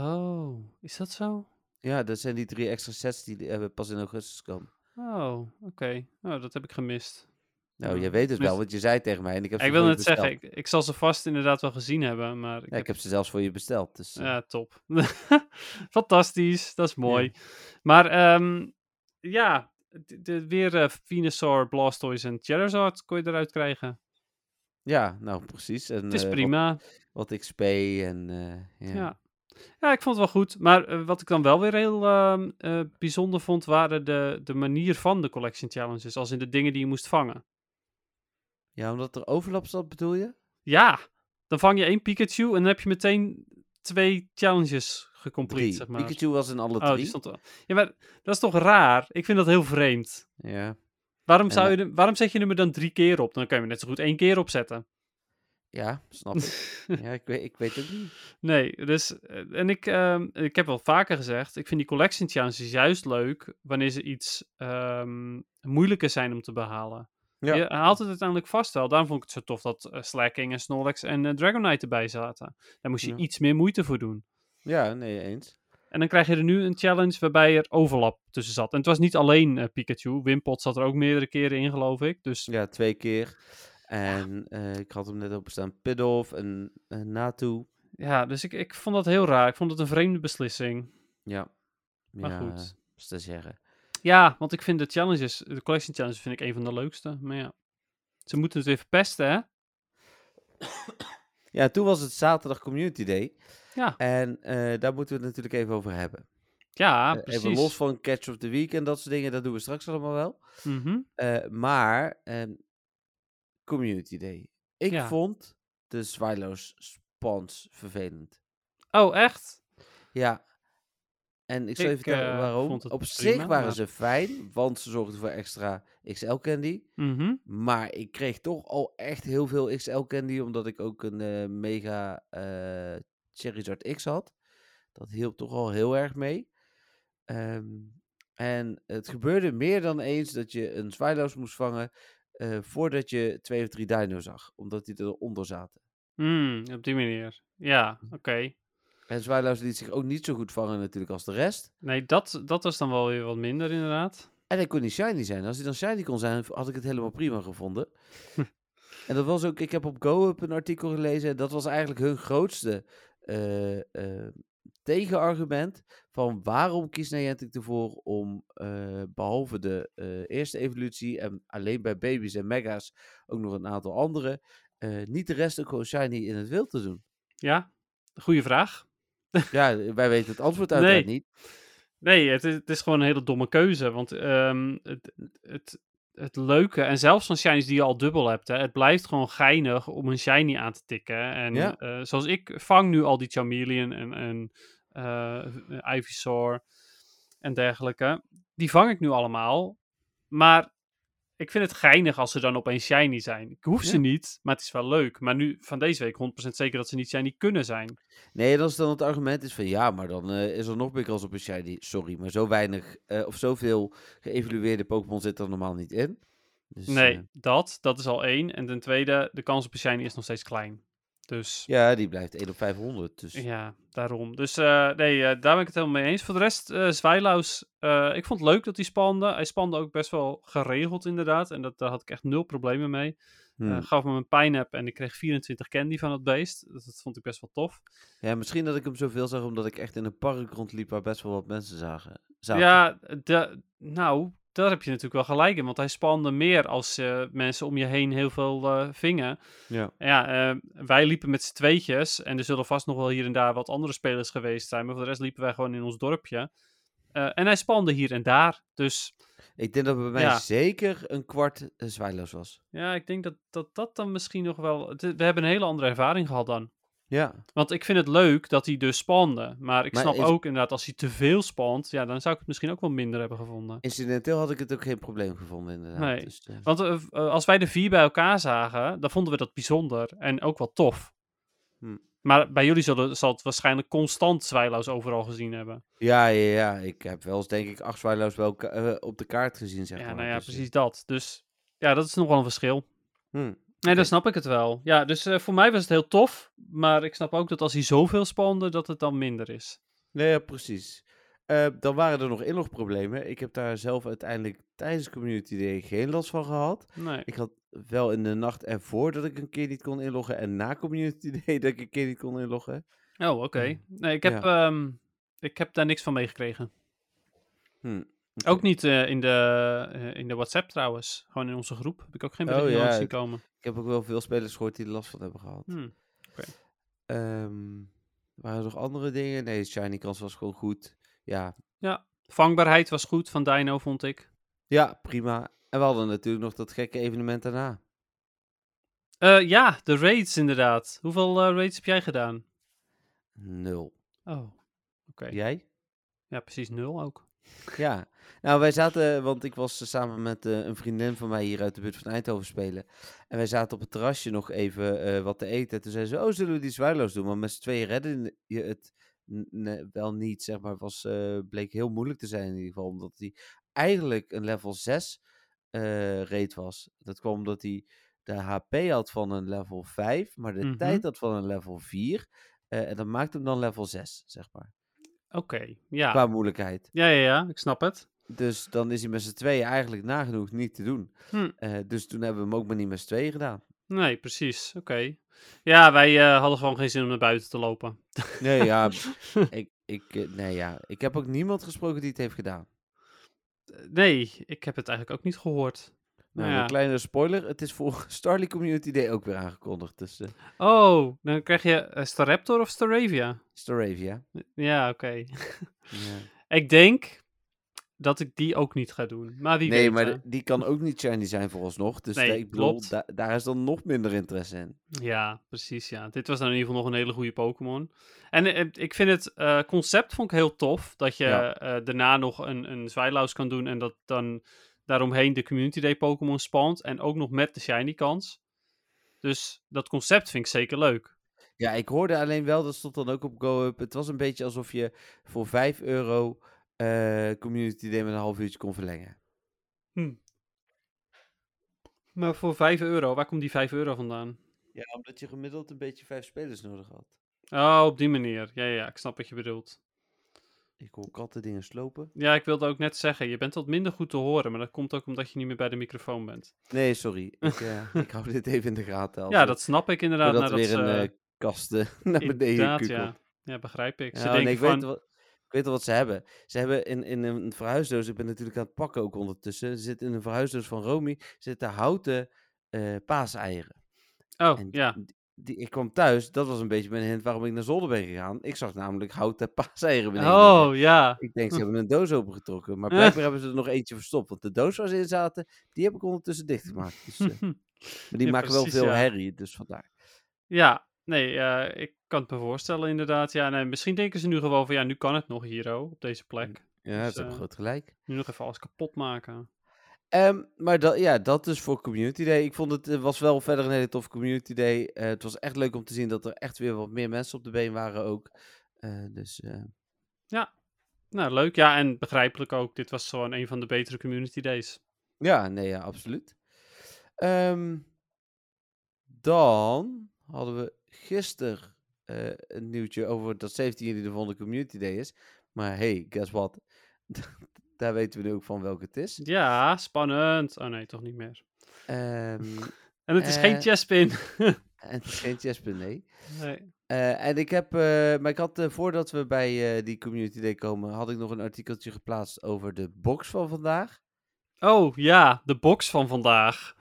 Oh, is dat zo? ja, dat zijn die drie extra sets die eh, pas in augustus komen. Oh, oké. Oh, dat heb ik gemist. Nou, jij weet het wel, want je zei tegen mij. En ik heb ik wil je net zeggen, ik, ik zal ze vast inderdaad wel gezien hebben, maar ik Ja, ik heb ze zelfs voor je besteld. Dus, eh, Ja, top. Fantastisch, dat is mooi. Maar ehm, ja, de, de- weer eh, Venusaur, Blastoise en Charizard kon je eruit krijgen. ja, nou precies. En, Het is eh, wat- prima. Wat, XP en ja. Ja. Ja, ik vond het wel goed. Maar eh, wat ik dan wel weer heel ehm, eh, bijzonder vond, waren de, de manier van de Collection Challenges. Als in de dingen die je moest vangen. Ja, omdat er overlap zat, bedoel je? Ja, dan vang je één Pikachu en dan heb je meteen twee challenges gecomplete, zeg maar. Pikachu was in alle Oh, drie. die stond er. Ja, maar dat is toch raar? Ik vind dat heel vreemd. Ja. Waarom, zou je, waarom zet je hem er dan drie keer op? Dan kan je hem net zo goed één keer opzetten. Ja, snap ik. ja, ik weet, ik weet ook niet. Nee, dus... eh, En ik, ehm, ik heb wel vaker gezegd, ik vind die collection challenges juist leuk wanneer ze iets ehm, moeilijker zijn om te behalen. Ja. Je haalt het uiteindelijk vast wel. Daarom vond ik het zo tof dat eh, Slacking en Snorlax en eh, Dragonite erbij zaten. Daar moest je Ja. iets meer moeite voor doen. Ja, nee, eens. En dan krijg je er nu een challenge waarbij er overlap tussen zat. En het was niet alleen Pikachu. Wimpot zat er ook meerdere keren in, geloof ik. Dus Ja, twee keer. En eh, ik had hem net openstaan. Pidolf en uh, Natu. ja, dus ik, ik vond dat heel raar. Ik vond het een vreemde beslissing. Ja. Maar ja, goed. is te zeggen. Ja, want ik vind de challenges, de collection challenges vind ik een van de leukste. Maar ja, ze moeten het weer verpesten, hè? Ja, toen was het zaterdag Community Day. Ja. En eh, daar moeten we het natuurlijk even over hebben. Ja, Eh, precies. even los van Catch of the Week en dat soort dingen. Dat doen we straks allemaal wel. Mhm. Eh, maar ehm, Community Day. Ik Ja. vond de Zwylos spawns vervelend. Oh, echt? Ja. En ik zal Ik, vertellen eh, waarom. Op prima, zich waren maar- ze fijn, want ze zorgden voor extra XL candy. Mhm. Maar ik kreeg toch al echt heel veel XL candy, omdat ik ook een eh, mega eh Charizard X had. Dat hielp toch al heel erg mee. Ehm, en het gebeurde meer dan eens dat je een Zwylos moest vangen eh, voordat je twee of drie dino zag, omdat die eronder zaten. Mm, op die manier. Ja, oké. En Zwylos liet zich ook niet zo goed vangen natuurlijk als de rest. Nee, dat, dat was dan wel weer wat minder, inderdaad. En hij kon niet shiny zijn. Als hij dan shiny kon zijn, had ik het helemaal prima gevonden. en dat was ook, ik heb op GoUp een artikel gelezen. En dat was eigenlijk hun grootste eh, eh, tegenargument. Van waarom kiest Niantic ervoor om, eh, behalve de eh, eerste evolutie. en alleen bij baby's en mega's ook nog een aantal andere. eh, niet de rest ook gewoon shiny in het wild te doen. Ja, goede vraag. Ja, wij weten het antwoord uiteraard Nee. niet. Nee, het is, het is gewoon een hele domme keuze. Want ehm, het, het, het leuke, en zelfs van shinies die je al dubbel hebt, hè, het blijft gewoon geinig om een shiny aan te tikken. En Ja. zoals ik vang nu al die Charmeleon en, en Ivysaur en dergelijke. Die vang ik nu allemaal. Maar ik vind het geinig als ze dan opeens shiny zijn. Ik hoef ze Ja. niet, maar het is wel leuk. Maar nu, van deze week, 100% zeker dat ze niet shiny kunnen zijn. Nee, dat is dan het argument is van ja, maar dan eh, is er nog meer kans op een shiny. Sorry, maar zo weinig eh, of zoveel geëvalueerde Pokémon zit er normaal niet in. Dus, Nee, eh, dat, dat is al één. En ten tweede, de kans op een shiny is nog steeds klein. Dus ja, die blijft 1 op 500. Dus ja, daarom. Dus eh, nee, eh, daar ben ik het helemaal mee eens. Voor de rest, eh Zwijlaus, ik vond het leuk dat hij spande. Hij spande ook best wel geregeld inderdaad. En dat, daar had ik echt nul problemen mee. hmm. Gaf me een pijnap en ik kreeg 24 candy van het beest. Dat, dat vond ik best wel tof. ja, misschien dat ik hem zoveel zag omdat ik echt in een park rondliep waar best wel wat mensen zagen. zaten. Ja, de, nou, daar heb je natuurlijk wel gelijk in. Want hij spande meer als eh, mensen om je heen heel veel eh, vingen. ja. Ja, eh, wij liepen met z'n tweetjes. En er zullen vast nog wel hier en daar wat andere spelers geweest zijn. Maar voor de rest liepen wij gewoon in ons dorpje. En hij spande hier en daar. Dus Ik denk dat bij mij Ja. zeker een kwart zwijloos was. ja, ik denk dat, dat dat dan misschien nog wel... We hebben een hele andere ervaring gehad dan. Ja, Want ik vind het leuk dat hij dus spande. Maar ik Maar snap is- ook inderdaad, als hij te veel spant... Ja, dan zou ik het misschien ook wel minder hebben gevonden. incidenteel had ik het ook geen probleem gevonden inderdaad. Nee. Dus, eh, Want eh, eh, als wij de vier bij elkaar zagen, dan vonden we dat bijzonder. En ook wel tof. Hm. Maar bij jullie zullen, zal het waarschijnlijk constant Zwijlaus overal gezien hebben. ja, ja, ja, ik heb wel eens denk ik acht zwijloos wel op de kaart gezien, zeg ja, maar. nou ja, Dus, precies dat. Dus ja, dat is nog wel een verschil. hm. Nee, dan snap ik het wel. Ja, dus eh, voor mij was het heel tof. Maar ik snap ook dat als hij zoveel spande, dat het dan minder is. Nee, ja, precies. Eh, dan waren er nog inlogproblemen. Ik heb daar zelf uiteindelijk tijdens Community Day geen last van gehad. Nee. Ik had wel in de nacht ervoor dat ik een keer niet kon inloggen. En na Community Day dat ik een keer niet kon inloggen. Oh, oké. Nee, ik heb, ehm, ik heb daar niks van meegekregen. Hm. Ook niet eh, in, de, eh, in de WhatsApp trouwens. Gewoon in onze groep. Heb ik ook geen Oh, bericht ja, zien komen. Ik heb ook wel veel spelers gehoord die er last van hebben gehad. Hm. Ehm, waren er nog andere dingen? Nee, Shiny kans was gewoon goed. Ja, Vangbaarheid was goed van Dino, vond ik. ja, prima. En we hadden natuurlijk nog dat gekke evenement daarna. Eh, ja, de raids inderdaad. Hoeveel raids heb jij gedaan? Nul. Oh, oké. Jij? Ja, precies nul ook. Ja, nou wij zaten, want ik was eh, samen met eh, een vriendin van mij hier uit de buurt van Eindhoven spelen. En wij zaten op het terrasje nog even eh, wat te eten. Toen zei ze, oh zullen we die zwaarloos doen? Maar met z'n tweeën redden je het wel niet, zeg maar. Was, bleek heel moeilijk te zijn in ieder geval. Omdat hij eigenlijk een level 6 eh reed was. Dat kwam omdat hij de HP had van een level 5, maar de Mhm. tijd had van een level 4. eh, en dat maakte hem dan level 6, zeg maar. Oké, ja. Qua moeilijkheid. Ja, ja, ja, ik snap het. Dus dan is hij met z'n tweeën eigenlijk nagenoeg niet te doen. Hm. Eh, dus toen hebben we hem ook maar niet met z'n tweeën gedaan. Nee, precies. Oké. Ja, wij eh, hadden gewoon geen zin om naar buiten te lopen. Nee, ja, ik, ik, eh, nee, ja, ik heb ook niemand gesproken die het heeft gedaan. Nee, ik heb het eigenlijk ook niet gehoord. Nou, ja. een kleine spoiler. Het is voor Starly Community Day ook weer aangekondigd. Dus eh Oh, dan krijg je eh, Staraptor of Staravia? Staravia. Ja, oké. Ja. Ik denk dat ik die ook niet ga doen. Maar wie Nee, weet. maar de- die kan ook niet shiny zijn vooralsnog. Dus Nee, eh, ik bedoel, da- daar is dan nog minder interesse in. Ja, precies. Ja. Dit was dan in ieder geval nog een hele goede Pokémon. En eh, ik vind het eh, concept vond ik heel tof. Dat je Ja. eh, daarna nog een, een kan doen. En dat dan daaromheen de Community Day Pokémon spant. En ook nog met de Shiny kans. Dus dat concept vind ik zeker leuk. Ja, ik hoorde alleen wel, dat stond dan ook op GoUp. Het was een beetje alsof je voor 5 euro eh, Community Day met een half uurtje kon verlengen. Maar voor 5 euro, waar komt die 5 euro vandaan? Ja, omdat je gemiddeld een beetje vijf spelers nodig had. Oh, op die manier. Ja, ja, ik snap wat je bedoelt. Ik hoor katten dingen slopen. Ja, ik wilde ook net zeggen, je bent wat minder goed te horen, maar dat komt ook omdat je niet meer bij de microfoon bent. Nee, sorry. Ik, eh, ik hou dit even in de gaten. als Ja, dat snap ik inderdaad. Er nadat weer een ze- eh, eh, naar beneden kukelt. ja. ja, begrijp ik. Ze Ja, denken nee, ik, van, weet wat, ik weet al wat ze hebben. Ze hebben in, in een verhuisdoos, ik ben natuurlijk aan het pakken ook ondertussen. Er zit in een verhuisdoos van Romy zitten houten eh paaseieren. oh, En ja. Die, ik kwam thuis, dat was een beetje mijn hint waarom ik naar zolder ben gegaan. Ik zag namelijk houten paaseieren beneden. Oh, ja. Ik denk, ze hebben een doos opengetrokken. Maar blijkbaar hebben ze er nog eentje verstopt. Want de doos waar ze in zaten, die heb ik ondertussen dichtgemaakt. Dus, eh, maar die Ja, maken wel veel ja. herrie, dus vandaar. Ja, nee, eh, ik kan het me voorstellen inderdaad. Ja, nee, misschien denken ze nu gewoon van, ja, nu kan het nog hier, oh, op deze plek. Ja, Dus, dat eh, groot gelijk. Nu nog even alles kapot maken. Ehm, maar dat, ja, dat dus voor Community Day. Ik vond het eh, was wel verder een hele toffe Community Day. Eh, het was echt leuk om te zien dat er echt weer wat meer mensen op de been waren ook. Eh, dus eh, Nou, leuk. Ja, en begrijpelijk ook. Dit was gewoon een van de betere community days. ja, nee, ja, absoluut. Ehm, dan hadden we gisteren een nieuwtje over dat 17 juli de volgende Community Day is. Maar hey, guess what? Daar weten we nu ook van welke het is. Ja, spannend. Oh nee, toch niet meer. Ehm, En het is geen Eh, chestpin. en het is geen chestpin, nee. nee. Eh, en ik heb, eh, maar ik had voordat we bij die Community Day komen, had ik nog een artikeltje geplaatst over de box van vandaag. Oh ja, de box van vandaag.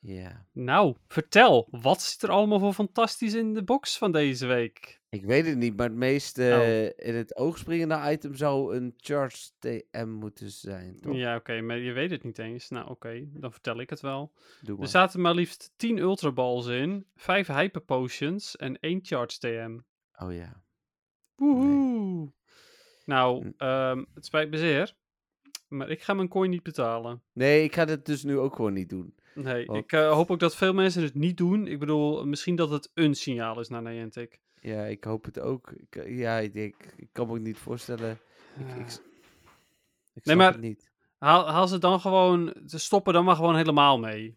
Ja, Nou, vertel. Wat zit er allemaal voor fantastisch in de box van deze week? ik weet het niet, maar het meest Oh. eh, in het oog springende item zou een Charge TM moeten zijn, toch? Ja, oké, maar je weet het niet eens. Nou, oké, dan vertel ik het wel. Er zaten maar liefst 10 Ultra Balls in, 5 Hyper Potions en 1 Charge TM. Oh ja. Woehoe! Nou, Hm. ehm, het spijt me zeer, maar ik ga mijn coin niet betalen. Nee, ik ga dit dus nu ook gewoon niet doen. Nee, ik eh, hoop ook dat veel mensen het niet doen. Ik bedoal, misschien dat het een signaal is naar Niantic. Ja, ik hoop het ook. Ik, eh, ja, ik, ik kan me ook niet voorstellen. Ik, ik, Nee, snap maar- het niet. Haal, haal ze dan gewoon, ze stoppen dan maar gewoon helemaal mee.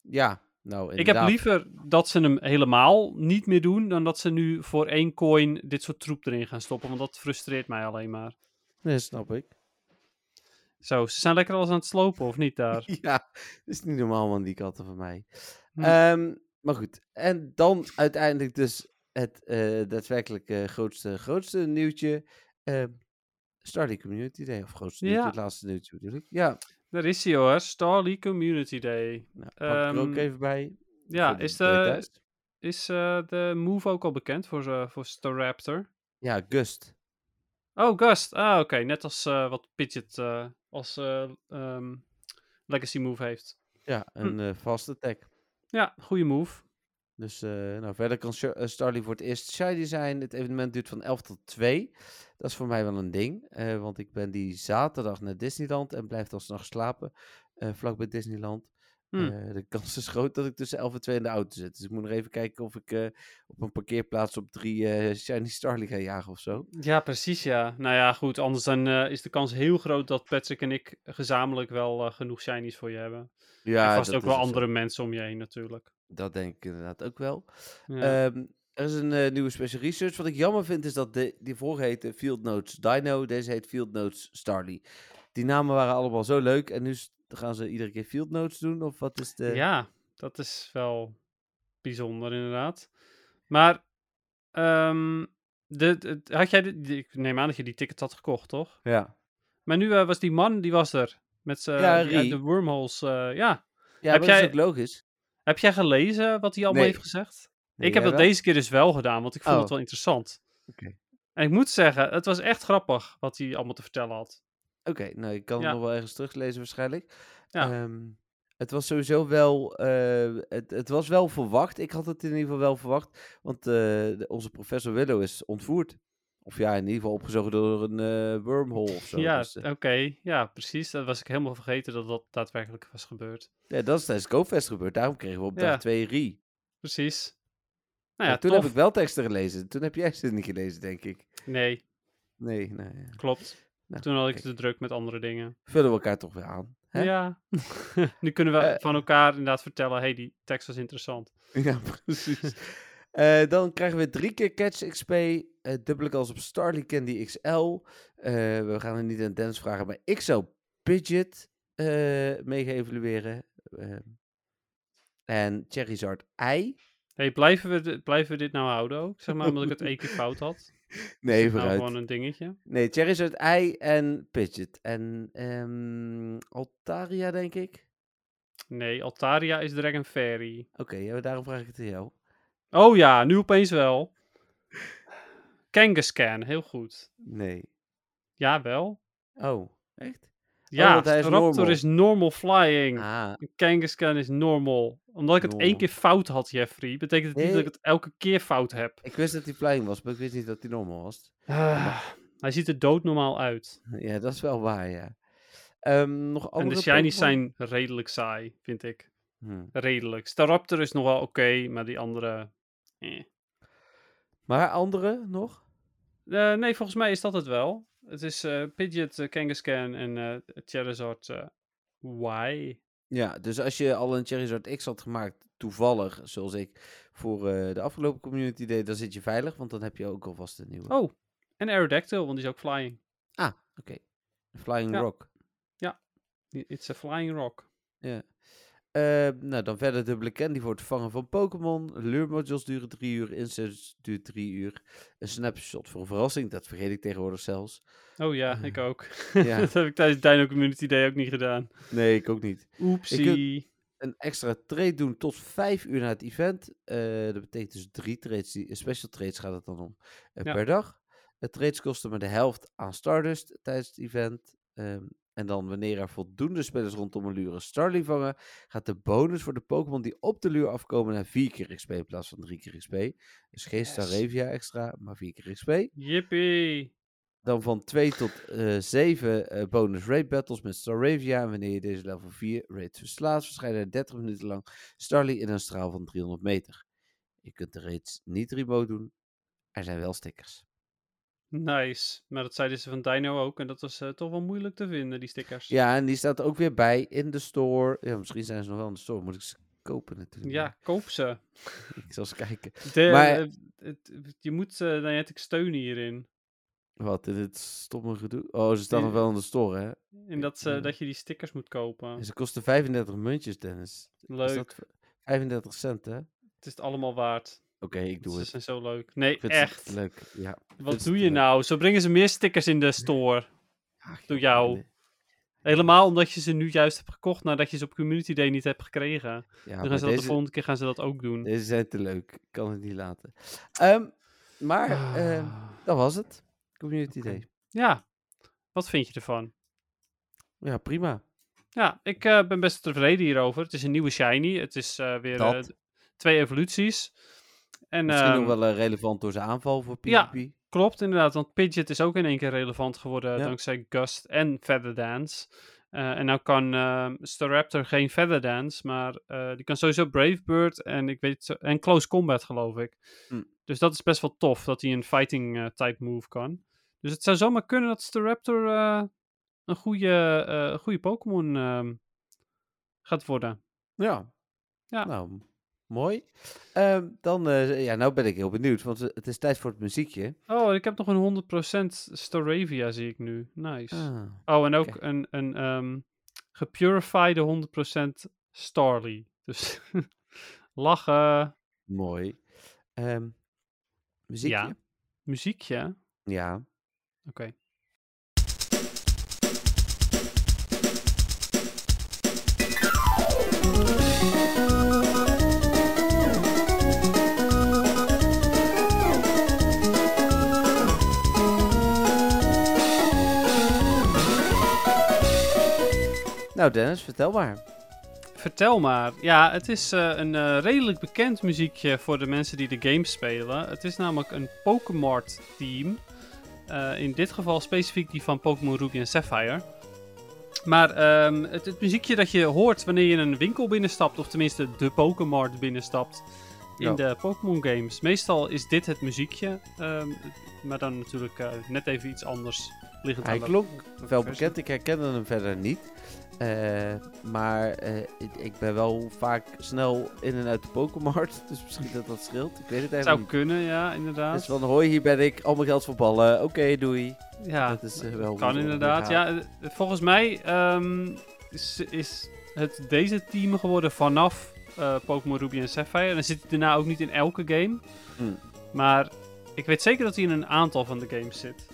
Ja, nou Ik heb inderdaad. liever dat ze hem helemaal niet meer doen, dan dat ze nu voor één coin dit soort troep erin gaan stoppen, want dat frustreert mij alleen maar. Nee, snap ik. Zo, ze zijn lekker alles aan het slopen, of niet daar? Ja, dat is niet normaal man, die katten van mij. Hm. Ehm, maar goed, en dan uiteindelijk dus het eh, daadwerkelijk eh, grootste, grootste nieuwtje. ehm Starly Community Day, of grootste nieuwtje, Ja. het laatste nieuwtje ik. Ja, Daar is hij hoor, Starly Community Day. nou, pak ik er ook Ehm, even bij. Ja, is, de, is eh, de move ook al bekend voor, ze- voor Staraptor? Ja, Gust. Oh, Gust. Ah, oké. Net als eh, wat Pidgeot eh, als ehm, legacy move heeft. Ja, Hm. een vaste tag. Ja, goede move. Dus nou, verder kan Star- Starly voor het eerst shiny zijn. Het evenement duurt van 11 tot 2. Dat is voor mij wel een ding. want ik ben die zaterdag naar Disneyland en blijf dan s'nachts slapen. vlak bij Disneyland. Hm. Eh, de kans is groot dat ik tussen 11 en 2 in de auto zit. Dus ik moet nog even kijken of ik eh, op een parkeerplaats op drie eh, Shiny Starly ga jagen of zo. Ja, precies, ja. Nou ja, goed, anders dan is de kans heel groot dat Patrick en ik gezamenlijk wel genoeg shinies voor je hebben. Ja, en vast ook wel zo. andere mensen om je heen natuurlijk. Dat denk ik inderdaad ook wel. Ja. Ehm, er is een nieuwe special research. Wat ik jammer vind is dat de, die vorige heette Field Notes Dino. Deze heet Field Notes Starly. Die namen waren allemaal zo leuk. En nu s- gaan ze iedere keer Field Notes doen? Of wat is de... Ja, dat is wel bijzonder inderdaad. Maar, ehm, de, de- had jij, de, ik neem aan dat je die ticket had gekocht, toch? Ja, Maar nu eh, was die man, die was er. Met z'n Ja, de wormholes. eh, ja. ja Heb dat jij- is ook logisch. Heb jij gelezen wat hij allemaal Nee. heeft gezegd? Nee, ik heb dat wel? deze keer dus wel gedaan, want ik vond Oh. het wel interessant. Oké. En ik moet zeggen, het was echt grappig wat hij allemaal te vertellen had. Oké, nou, ik kan Ja. het nog wel ergens teruglezen waarschijnlijk. Ja. Ehm, het was sowieso wel, eh, het, het was wel verwacht. Ik had het in ieder geval wel verwacht, want eh, de- onze professor Willow is ontvoerd. Of ja, in ieder geval opgezogen door een eh, wormhole of zo. ja, Dus, oké. Ja, precies. Dat was ik helemaal vergeten dat dat daadwerkelijk was gebeurd. ja, dat is tijdens GoFest gebeurd. Daarom kregen we op Ja. dag 2 Rie. Precies. Nou Nou ja, toen tof. heb ik wel teksten gelezen. Toen heb jij ze niet gelezen, denk ik. Nee, Nee, nee. ja. klopt. Nou, Toen had ik kijk. te druk met andere dingen. Vullen we elkaar toch weer aan. Hè? Ja. nu kunnen we Eh. van elkaar inderdaad vertellen, hey, die tekst was interessant. Ja, precies. Eh, dan krijgen we drie keer Catch XP. eh dubbele kans op Starly Candy XL. We gaan het niet aan Dennis vragen, maar ik zou Pidget mee evalueren. En Charizard ei. hey, blijven, we, blijven we dit nou houden ook? Zeg maar, omdat ik het één keer fout had. Nee, Nou, vooruit. gewoon een dingetje. Nee, Charizard ei en Pidget. En ehm, Altaria, denk ik. Nee, Altaria is Dragon Fairy. Oké, ja, daarom vraag ik het aan jou. Oh ja, nu opeens wel. Kangaskhan, heel goed. Nee. Ja, wel. Oh, echt? Ja, hij is Raptor normal. is normal flying. Ah, En Kangaskhan is normal. Omdat ik het één keer fout had, Jeffrey, betekent het niet dat ik het elke keer fout heb. ik wist dat hij flying was, maar ik wist niet dat hij normal was. Ah, hij ziet er doodnormaal uit. Ja, dat is wel waar, ja. Ehm, nog En andere de shinies zijn redelijk saai, vind ik. Hm. Redelijk. Staraptor is nog wel oké, maar die andere... eh. Maar andere nog? Eh, nee, volgens mij is dat het wel. Het is eh Pidgeot, eh, Kangaskhan en eh Charizard Y. Ja, dus als je al een Charizard X had gemaakt, toevallig, zoals ik voor de afgelopen community deed, dan zit je veilig, want dan heb je ook alvast een nieuwe. Oh, en Aerodactyl, want die is ook flying. Ah, oké. Flying Ja. Rock. It's a flying rock. Ja. Eh, nou, dan verder dubbele candy voor het vangen van Pokémon. Luurmodules duren drie uur. Inserts duurt drie uur. Een snapshot voor een verrassing. Dat vergeet ik tegenwoordig zelfs. Oh ja, ik ook. Ja. dat heb ik tijdens Dino Community Day ook niet gedaan. Nee, ik ook niet. Oepsie. Een extra trade doen tot vijf uur na het event. Eh, dat betekent dus drie trades. Die, eh, special trades gaat het dan om eh, Ja. per dag. Het trades kosten maar de helft aan Stardust tijdens het event. Ehm, en dan wanneer er voldoende spelers rondom een lure Starly vangen, gaat de bonus voor de Pokémon die op de luur afkomen naar 4 keer XP in plaats van 3 keer XP. Dus geen Yes. Staravia extra, maar 4 keer XP. Yippie. Dan van 2 tot eh 7 eh, bonus raid battles met Staravia. En wanneer je deze level 4 raids verslaat, verschijnen er 30 minuten lang Starly in een straal van 300 meter. Je kunt de raids niet remote doen. Er zijn wel stickers. Nice. Maar dat zeiden ze van Dino ook. En dat was eh, toch wel moeilijk te vinden, die stickers. Ja, en die staat ook weer bij in de store. Ja, misschien zijn ze nog wel in de store. Moet ik ze kopen natuurlijk. Ja, koop ze. Ik zal eens kijken. De, Maar- eh, het- je moet uh, Niantic steunen hierin. Wat, in dit stomme gedoe? Oh, ze staan nog wel in de store, hè? En dat, ze, dat je die stickers moet kopen. En ze kosten 35 muntjes, Dennis. Is Leuk. dat 35 cent, hè? Het is het allemaal waard. Ik doe Ze het. zijn zo leuk. Nee, echt. Leuk, ja. Wat vind doe je leuk. nou? Zo brengen ze meer stickers in de store. Ach, jou. nee. Helemaal omdat je ze nu juist hebt gekocht nadat je ze op Community Day niet hebt gekregen. Ja, Dan gaan ze dat de deze, volgende keer gaan ze dat ook doen. deze zijn te leuk. Ik kan het niet laten. Ehm, maar, ehm, Ah. dat was het. Community Oké. Day. Ja, wat vind je ervan? Ja, prima. Ja, ik eh, ben best tevreden hierover. Het is een nieuwe shiny. Het is eh, weer eh, twee evoluties. En, Misschien ehm, nog wel eh, relevant door zijn aanval voor PvP. Ja. Klopt, inderdaad. Want Pidgeot is ook in één keer relevant geworden Ja. dankzij Gust en Feather Dance. Eh, en nou kan ehm Staraptor geen Feather Dance, maar eh, die kan sowieso Brave Bird en, ik weet, en Close Combat, geloof ik. Hm. Dus dat is best wel tof, dat hij een fighting eh, type move kan. Dus het zou zomaar kunnen dat Staraptor eh, een goede, eh, goede Pokémon ehm, gaat worden. Ja. Ja. Nou, mooi. Ehm, dan, eh, ja, nou ben ik heel benieuwd, want eh, het is tijd voor het muziekje. Oh, ik heb nog een 100% Staravia, zie ik nu. Nice. Ah. Oh, en ook een, een ehm gepurifiede 100% Starly. Dus lachen, Mooi. Ehm muziekje? Ja. muziekje. Ja. Oké. Nou Dennis, vertel maar. Vertel maar. Ja, het is eh, een eh, redelijk bekend muziekje voor de mensen die de game spelen. Het is namelijk een Pokémon team. Eh, in dit geval specifiek die van Pokémon Ruby en Sapphire. Maar ehm, het, het muziekje dat je hoort wanneer je een winkel binnenstapt, of tenminste de Pokémon binnenstapt in Ja. de Pokémon games. Meestal is dit het muziekje, ehm, maar dan natuurlijk net even iets anders liggend Hij aan klonk wel bekend, ik herkende hem verder niet. Eh, maar eh, ik, ik ben wel vaak snel in en uit de Pokémart, dus misschien dat dat scheelt. Ik weet het eigenlijk Zou niet. kunnen, ja, inderdaad. Dus van hoi, hier ben ik, al mijn geld voor ballen, oké, doei. Ja, dat is, eh, wel kan inderdaad. Ja, volgens mij ehm, is, is het deze team geworden vanaf Pokémon Ruby en Sapphire. En dan zit hij daarna ook niet in elke game. Hmm. Maar ik weet zeker dat hij in een aantal van de games zit.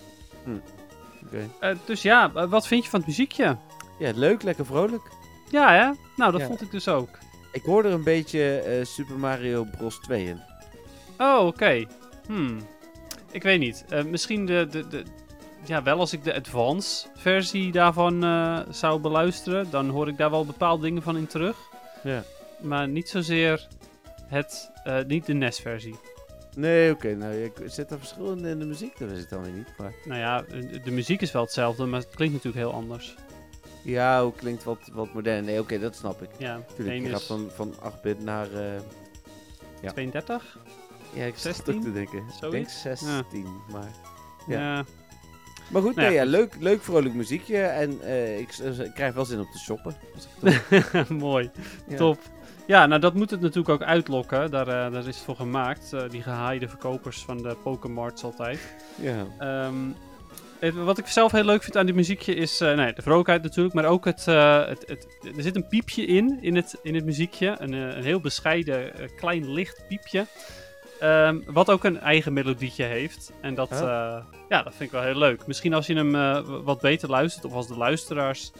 Oké. Eh, dus ja, wat vind je van het muziekje? Ja, leuk, lekker vrolijk. Ja, hè? Nou, dat Ja. vond ik dus ook. Ik hoor er een beetje eh, Super Mario Bros 2 in. Oh, oké. Hmm. Ik weet niet. Eh, misschien de, de, de... Ja, wel als ik de advance versie daarvan eh, zou beluisteren, dan hoor ik daar wel bepaalde dingen van in terug. Ja. Maar niet zozeer het, niet de NES-versie. Nee, oké, nou, ik, zit er verschil in, de muziek? Dat is het dan weer niet, maar... Nou ja, de muziek is wel hetzelfde, maar het klinkt natuurlijk heel anders. Ja, hoe klinkt wat, wat modern. Nee, oké, dat snap ik. Ja, Tuurlijk, je gaat van, van 8-bit naar... eh, ja. 32? ja, ik zit 16? ook te denken. Ik denk Zoiets? 16, maar... Ja. Ja. Maar goed, Nou nee, ja, leuk, leuk vrolijk muziekje. En eh, ik, s- ik krijg wel zin om te shoppen. mooi. Ja. Top. Ja, nou dat moet het natuurlijk ook uitlokken. Daar, eh, daar is het voor gemaakt. eh, die gehaaide verkopers van de Pokémarts altijd. Ja. Ehm, wat ik zelf heel leuk vind aan dit muziekje is eh, nee, de vrolijkheid natuurlijk, maar ook het, eh, het, het, er zit een piepje in, in het, in het muziekje. Een, eh, een heel bescheiden, klein licht piepje. Ehm, wat ook een eigen melodietje heeft. En dat, ja, dat vind ik wel heel leuk. Misschien als je hem wat beter luistert, of als de luisteraars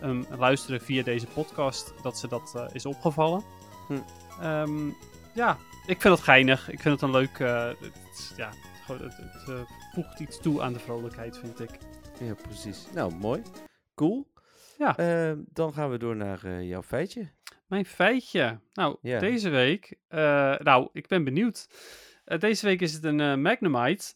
hem luisteren via deze podcast, dat ze dat is opgevallen. Hm. Ehm, ja, ik vind het geinig. Ik vind het een leuk. het, ja, gewoon, het, het voegt iets toe aan de vrolijkheid, vind ik. ja, precies. Nou, mooi. Cool. Ja. Ehm, dan gaan we door naar eh, jouw feitje. Mijn feitje. Nou, Ja. deze week. eh, nou, ik ben benieuwd. Eh, deze week is het een Magnemite.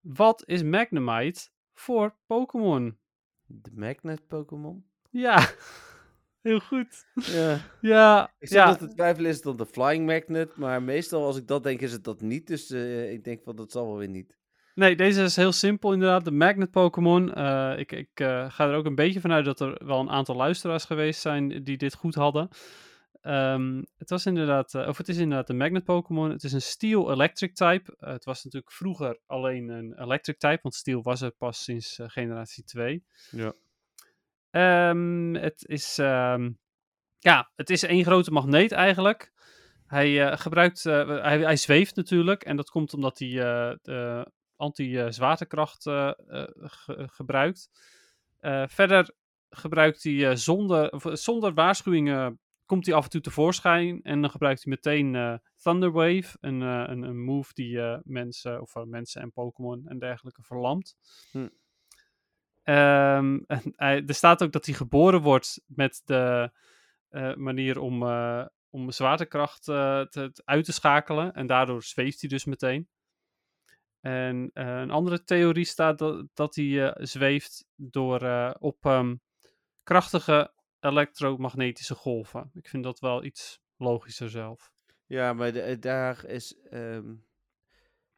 Wat is Magnemite voor Pokémon? De Magnet Pokémon. Ja, heel goed. Ja. Ja, Ik zit ja. nog te twijfelen, is het dan de Flying Magnet? Maar meestal als ik dat denk, is het dat niet. Dus ik denk van, dat zal wel weer niet. Nee, deze is heel simpel inderdaad. De Magnet Pokémon. Eh, ik ik eh, ga er ook een beetje vanuit dat er wel een aantal luisteraars geweest zijn die dit goed hadden. Ehm, het was inderdaad, eh, of het is inderdaad een Magnet Pokémon. Het is een Steel Electric type. Het was natuurlijk vroeger alleen een Electric type, want Steel was er pas sinds generatie 2. Ja. Ehm, het is, ehm, ja, het is één grote magneet eigenlijk. Hij gebruikt, hij, hij zweeft natuurlijk en dat komt omdat hij anti-zwaartekracht eh, eh, ge- gebruikt. Eh, verder gebruikt hij eh, zonder, eh, zonder waarschuwingen komt hij af en toe tevoorschijn en dan gebruikt hij meteen eh, Thunderwave, een, eh, een, een move die eh, mensen, of eh, mensen en Pokémon en dergelijke verlamt. Hm. Ehm, en hij, er staat ook dat hij geboren wordt met de eh, manier om, eh, om zwaartekracht eh, te, te- uit te schakelen. En daardoor zweeft hij dus meteen. En eh, een andere theorie staat dat, dat hij eh, zweeft door eh, op ehm, krachtige elektromagnetische golven. Ik vind dat wel iets logischer zelf. Ja, maar de- daar is. ehm,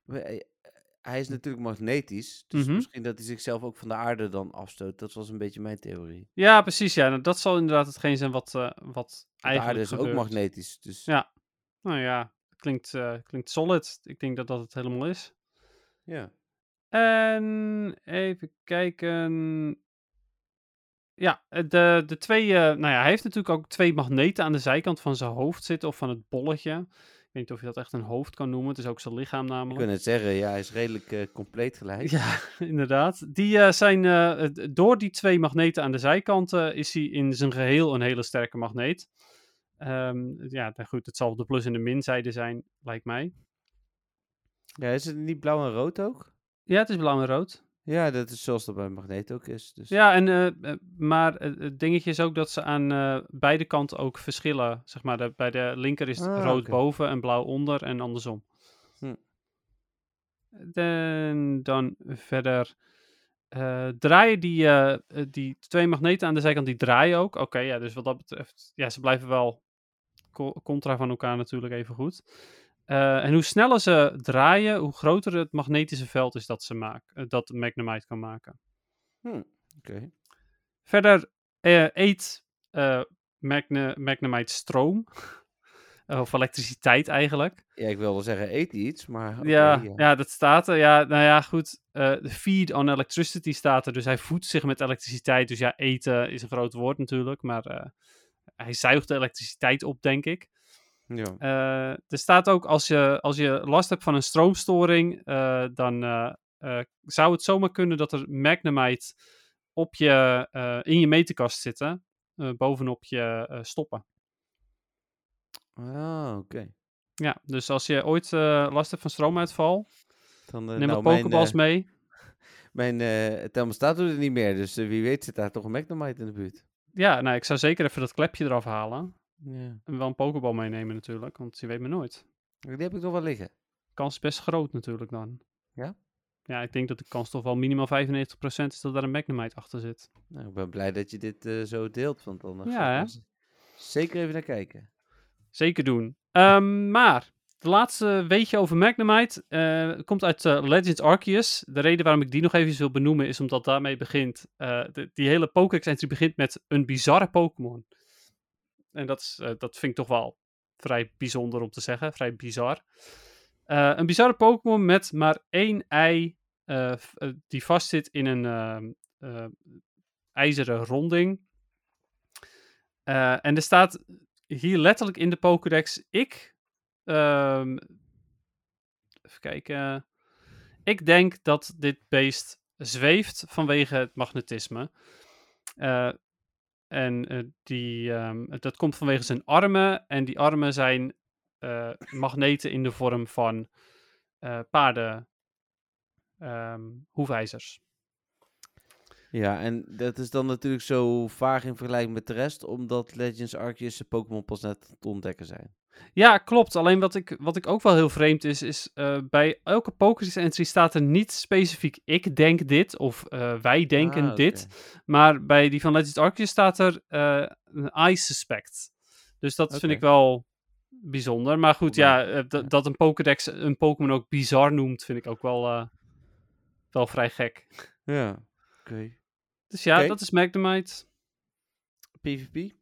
eh, hij is natuurlijk magnetisch. Dus Mhm. misschien dat hij zichzelf ook van de aarde dan afstoot. Dat was een beetje mijn theorie. Ja, precies. Ja, Nou, dat zal inderdaad hetgeen zijn wat, wat De aarde eigenlijk is ook magnetisch. Dus Ja. Nou ja, klinkt, klinkt solid. Ik denk dat dat het helemaal is. Ja. En even kijken. Ja, eh, de, de twee. eh, nou ja, hij heeft natuurlijk ook twee magneten aan de zijkant van zijn hoofd zitten. Of van het bolletje. Ik weet niet of je dat echt een hoofd kan noemen. Het is ook zijn lichaam Ik namelijk. kan het zeggen, ja, hij is redelijk eh, compleet gelijk. Ja, inderdaad. Die zijn. door die twee magneten aan de zijkanten is hij in zijn geheel een hele sterke magneet. Ehm, ja, nou goed, het zal de plus en de minzijde zijn, lijkt mij. Ja, is het niet blauw en rood ook? Ja, het is blauw en rood. Ja, dat is zoals dat bij een magneet ook is. Dus. Ja, en, eh, eh, maar het dingetje is ook dat ze aan eh, beide kanten ook verschillen. Zeg maar, de, bij de linker is het Ah, rood boven en blauw onder en andersom. Hm. En dan verder eh, draaien die, die twee magneten aan de zijkant, die draaien ook. Oké, ja, dus wat dat betreft, ja, ze blijven wel co- contra van elkaar natuurlijk even goed. Eh, en hoe sneller ze draaien, hoe groter het magnetische veld is dat ze maken, dat Magnemite kan maken. Hm, Oké. Verder eh, eet eh Magne, Magnemite stroom. of elektriciteit eigenlijk. Ja, ik wilde zeggen, eet iets, maar. ja, ja. ja. dat staat er. Ja, nou ja, goed. eh, de feed on electricity staat er. Dus hij voedt zich met elektriciteit. Dus ja, eten is een groot woord natuurlijk. Maar eh, hij zuigt de elektriciteit op, denk ik. Ja. Eh, er staat ook, als je, als je last hebt van een stroomstoring, eh, dan eh, zou het zomaar kunnen dat er Magnemite op je, in je meterkast zitten, bovenop je stoppen. Ah, oké. Ja, dus als je ooit last hebt van stroomuitval, Dan, neem nou, pokeballs mijn, mee. Mijn thermostaat doet het niet meer, dus wie weet zit daar toch een Magnemite in de buurt. Ja, nou, ik zou zeker even dat klepje eraf halen. Ja. En wel een pokeball meenemen natuurlijk, want je weet me nooit. Die heb ik nog wel liggen. kans is best groot natuurlijk dan. Ja? Ja, ik denk dat de kans toch wel minimaal 95% is dat daar een Magnemite achter zit. Nou, ik ben blij dat je dit eh, zo deelt, want dan eh, Ja, hè? er zeker even naar kijken. Zeker doen. Ehm, maar, de laatste weetje over Magnemite eh, komt uit Legends Arceus. De reden waarom ik die nog even wil benoemen is omdat daarmee begint, de- die hele Pokédex-entry begint met een bizarre Pokémon. En dat, is, eh, dat vind ik toch wel vrij bijzonder om te zeggen, vrij bizar. Eh, een bizarre Pokémon met maar één ei eh, die vastzit in een ehm, eh, ijzeren ronding. En er staat hier letterlijk in de Pokédex: ik. ehm, even kijken. Ik denk dat dit beest zweeft vanwege het magnetisme. Eh, en eh, die, ehm, dat komt vanwege zijn armen. En die armen zijn eh, magneten in de vorm van eh paarden. ehm. Ja, en dat is dan natuurlijk zo vaag in vergelijking met de rest, omdat Legends Arceus Pokémon pas net te ontdekken zijn. Ja, klopt. Alleen wat ik, wat ik ook wel heel vreemd is, is eh, bij elke Pokédex entry staat er niet specifiek ik denk dit of eh, wij denken Ah, dit. Maar bij die van Legends Arceus staat er een I suspect. Dus dat vind ik wel bijzonder. Maar goed, ja, dat- ja. dat een Pokédex een Pokémon ook bizar noemt, vind ik ook wel, wel vrij gek. Ja, oké. Dus ja, dat is Magnemite. PvP?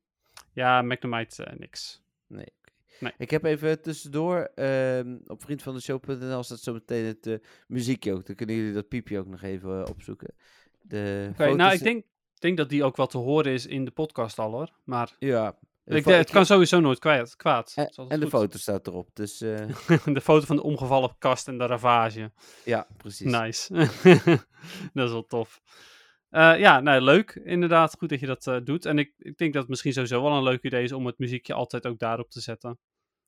Ja, Magnemite niks. Nee. Nee. Ik heb even tussendoor, ehm, op vriendvandeshow.nl staat zo meteen het eh, muziekje ook. Dan kunnen jullie dat piepje ook nog even eh, opzoeken. Oké, nou, ik denk, denk dat die ook wel te horen is in de podcast al hoor. Maar Ja. ik, het kan sowieso nooit kwijt, kwaad. En, de foto staat erop. Dus eh, de foto van de omgevallen kast en de ravage. ja, precies. Nice. dat is wel tof. Eh, ja, nou, leuk. Inderdaad, goed dat je dat eh, doet. En ik, ik denk dat het misschien sowieso wel een leuk idee is om het muziekje altijd ook daarop te zetten.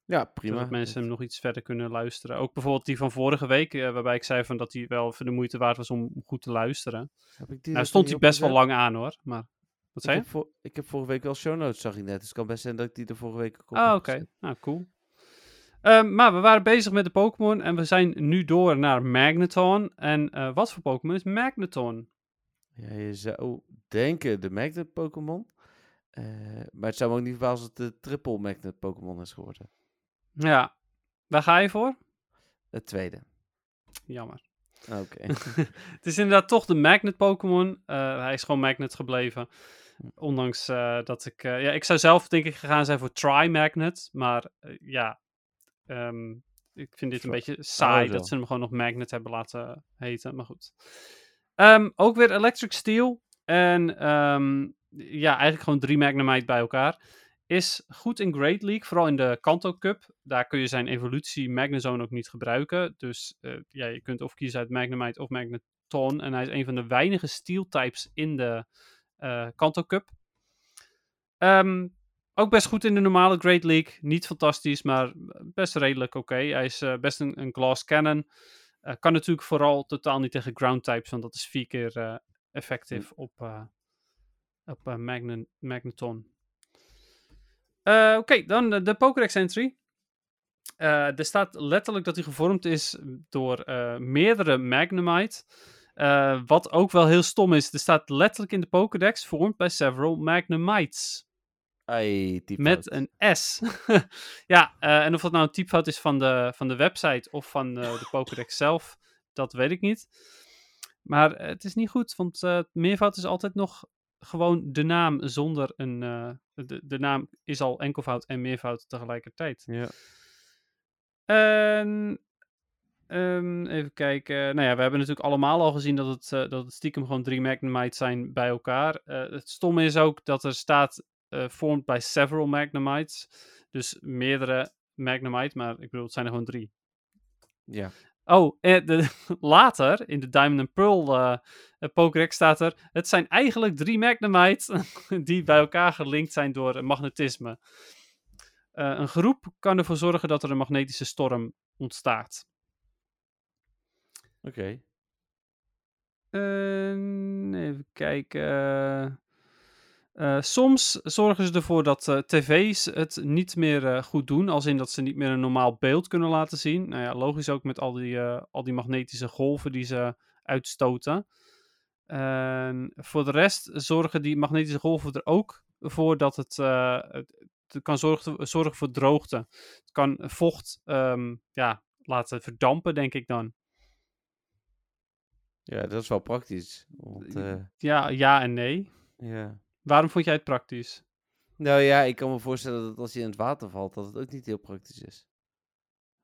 Ja, prima. Zodat mensen hem nog iets verder kunnen luisteren. Ook bijvoorbeeld die van vorige week, eh, waarbij ik zei van dat hij wel voor de moeite waard was om goed te luisteren. Heb ik die Nou stond hij best wel lang aan hoor. Maar Ik zei je? heb, ik heb vorige week wel show notes, zag ik net. Dus het kan best zijn dat ik die er vorige week op Ah, oké. Nou, cool. Ehm, maar we waren bezig met de Pokémon en we zijn nu door naar Magneton. En wat voor Pokémon is Magneton? Ja, je zou denken de Magnet Pokémon. Eh, maar het zou me ook niet verbazen als het de triple Magnet Pokémon is geworden. Ja, waar ga je voor? Het tweede. Jammer. Oké. Het is inderdaad toch de Magnet Pokémon. Eh, hij is gewoon Magnet gebleven. Hm. Ondanks eh, dat ik... ja, ik zou zelf denk ik gegaan zijn voor Tri-Magnet. Maar ja, ehm, ik vind dit een beetje saai Oh, zo. dat ze hem gewoon nog Magnet hebben laten heten. Maar goed. Ehm, ook weer Electric Steel. En ehm, ja, eigenlijk gewoon drie Magnemite bij elkaar. Is goed in Great League, vooral in de Kanto Cup. Daar kun je zijn evolutie Magnezone ook niet gebruiken. Dus eh, ja, je kunt of kiezen uit Magnemite of Magneton. En hij is een van de weinige Steel types in de eh Kanto Cup. Ehm, ook best goed in de normale Great League. Niet fantastisch, maar best redelijk oké. Hij is eh, best een, een Glass Cannon. Eh, kan natuurlijk vooral totaal niet tegen Ground types, want dat is vier keer eh, effectief op, eh, op Magne- Magneton. Oké, dan de, de Pokédex entry. Er staat letterlijk dat hij gevormd is door meerdere Magnemite. Wat ook wel heel stom is, er staat letterlijk in de Pokédex formed by several Magnemites. Ai, Met een S. ja, eh, en of dat nou een typfout is van de, van de website of van eh, de Pokédex zelf, dat weet ik niet. Maar het is niet goed, want eh, meervoud is altijd nog gewoon de naam zonder een... de, de naam is al enkelvoud en meervoud tegelijkertijd. Ja. En, ehm, even kijken. Nou ja, we hebben natuurlijk allemaal al gezien dat het, dat het stiekem gewoon drie Magnemites zijn bij elkaar. Het stomme is ook dat er staat eh formed by several Magnemites. Dus meerdere Magnemite, maar ik bedoel, het zijn er gewoon drie. ja. Oh, de, later in de Diamond and Pearl eh eh, Pokédex staat er... Het zijn eigenlijk drie Magnemite die bij elkaar gelinkt zijn door magnetisme. Eh, een groep kan ervoor zorgen dat er een magnetische storm ontstaat. Oké. En even kijken. Eh, soms zorgen ze ervoor dat eh, tv's het niet meer eh, goed doen. Als in dat ze niet meer een normaal beeld kunnen laten zien. Nou ja, logisch ook met al die, al die magnetische golven die ze uitstoten. En voor de rest zorgen die magnetische golven er ook voor dat het, het, kan zorgen, zorgen voor droogte. Het kan vocht ehm, ja, laten verdampen, denk ik dan. Ja, dat is wel praktisch. Want, Ja, ja en nee. ja. Waarom vond jij het praktisch? Nou ja, ik kan me voorstellen dat als je in het water valt, dat het ook niet heel praktisch is.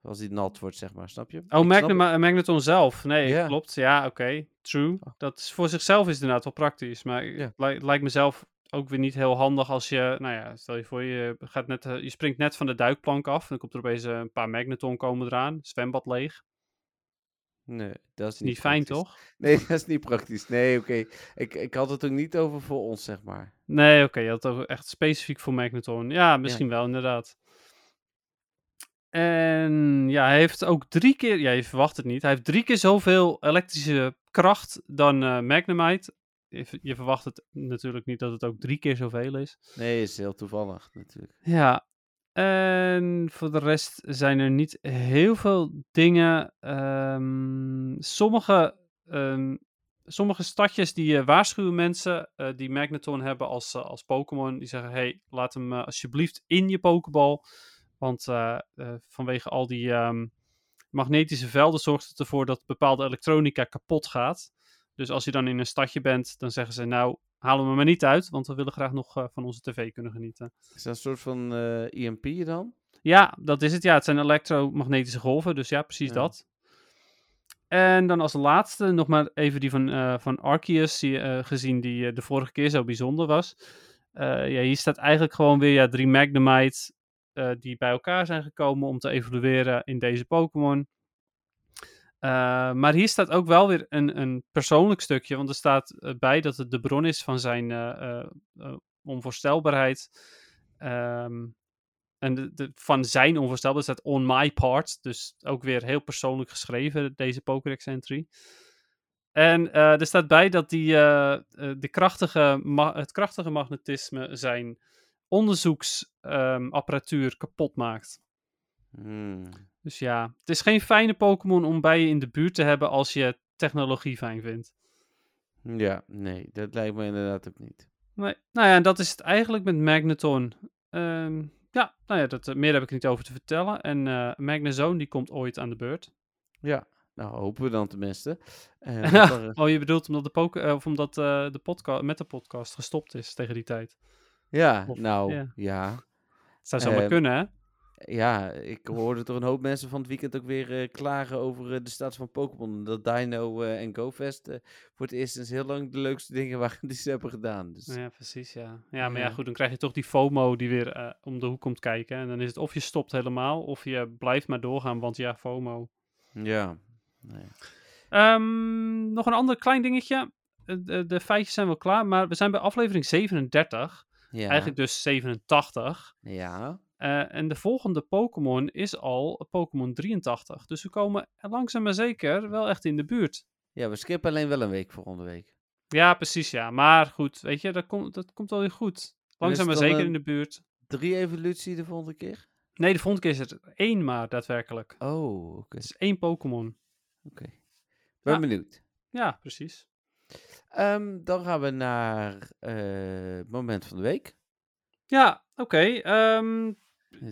Als die nat wordt, zeg maar, snap je? Oh, Ik Magnum. Magneton zelf. Nee, Ja. klopt. Ja, oké. True. Oh. Dat is voor zichzelf is het inderdaad wel praktisch. Maar Ja. het li- lijkt mezelf ook weer niet heel handig als je... Nou ja, stel je voor, je, gaat net, eh, je springt net van de duikplank af. En dan komt er opeens eh, een paar Magneton komen eraan. Zwembad leeg. Nee, dat is niet, niet fijn, toch? Nee, dat is niet praktisch. Nee, oké. Ik, ik had het ook niet over voor ons, zeg maar. Nee, oké. je had het over echt specifiek voor Magneton. Ja, misschien wel, inderdaad. En ja, hij heeft ook drie keer... Ja, je verwacht het niet. Hij heeft drie keer zoveel elektrische kracht dan eh Magnemite. Je verwacht het natuurlijk niet dat het ook drie keer zoveel is. Nee, is heel toevallig natuurlijk. Ja. En voor de rest zijn er niet heel veel dingen. Ehm, sommige, ehm, sommige stadjes die eh, waarschuwen mensen eh, die Magneton hebben als, eh, als Pokémon. Die zeggen, hey, laat hem alsjeblieft in je Pokéball. Want vanwege al die ehm, magnetische velden zorgt het ervoor dat bepaalde elektronica kapot gaat. Dus als je dan in een stadje bent, dan zeggen ze, nou, hem er maar niet uit. Want we willen graag nog eh, van onze tv kunnen genieten. Is dat een soort van eh EMP dan? Ja, dat is het. Ja, het zijn elektromagnetische golven, dus ja, precies Ja. dat. En dan als laatste nog maar even die van, eh, van Arceus, die, gezien die de vorige keer zo bijzonder was. Ja, hier staat eigenlijk gewoon weer ja, drie Magnemite eh, die bij elkaar zijn gekomen om te evolueren in deze Pokémon. Eh, maar hier staat ook wel weer een, een persoonlijk stukje, want er staat eh, bij dat het de bron is van zijn eh, onvoorstelbaarheid. Ehm, en de, van zijn onvoorstelbaar staat on my part. Dus ook weer heel persoonlijk geschreven, deze Pokédex entry. En er staat bij dat die, de krachtige het krachtige magnetisme zijn onderzoeksapparatuur kapot maakt. Hmm. Dus ja, het is geen fijne Pokémon om bij je in de buurt te hebben als je technologie fijn vindt. Ja, nee, dat lijkt me inderdaad ook niet. Nee. Nou ja, en dat is het eigenlijk met Magneton. Ehm, ja, nou ja, dat, eh, meer heb ik er niet over te vertellen. En eh Magnezone, die komt ooit aan de beurt. Ja, nou hopen we dan tenminste. Eh, want er- oh, je bedoelt omdat, de, poke, eh, of omdat eh, de podcast, met de podcast gestopt is tegen die tijd. ja, Of- nou, ja. ja. Het zou zomaar Ehm, kunnen, hè? Ja, ik hoorde toch een hoop mensen van het weekend ook weer eh, klagen over eh, de status van Pokémon. Dat Dino eh, en GoFest eh, voor het eerst sinds heel lang de leukste dingen waren die ze hebben gedaan. Dus, Ja, precies, ja. Ja, maar ja, goed, dan krijg je toch die FOMO die weer om de hoek komt kijken. En dan is het of je stopt helemaal, of je blijft maar doorgaan, want ja, FOMO. ja. Nee. Ehm, nog een ander klein dingetje. De, de feitjes zijn wel klaar, maar we zijn bij aflevering 37. Ja. Eigenlijk dus 87. Ja. Eh, en de volgende Pokémon is al Pokémon 83. Dus we komen langzaam maar zeker wel echt in de buurt. ja, we skippen alleen wel een week volgende week. Ja, precies, ja. Maar goed, weet je, dat komt, dat komt wel weer goed. Langzaam maar zeker in de buurt. Drie evolutie de volgende keer? Nee, de volgende keer is het één maar, daadwerkelijk. Oh, oké. Het is één Pokémon. oké. Ben Ja. benieuwd. Ja, precies. Ehm, dan gaan we naar eh, het moment van de week. Ja, oké. ehm, Het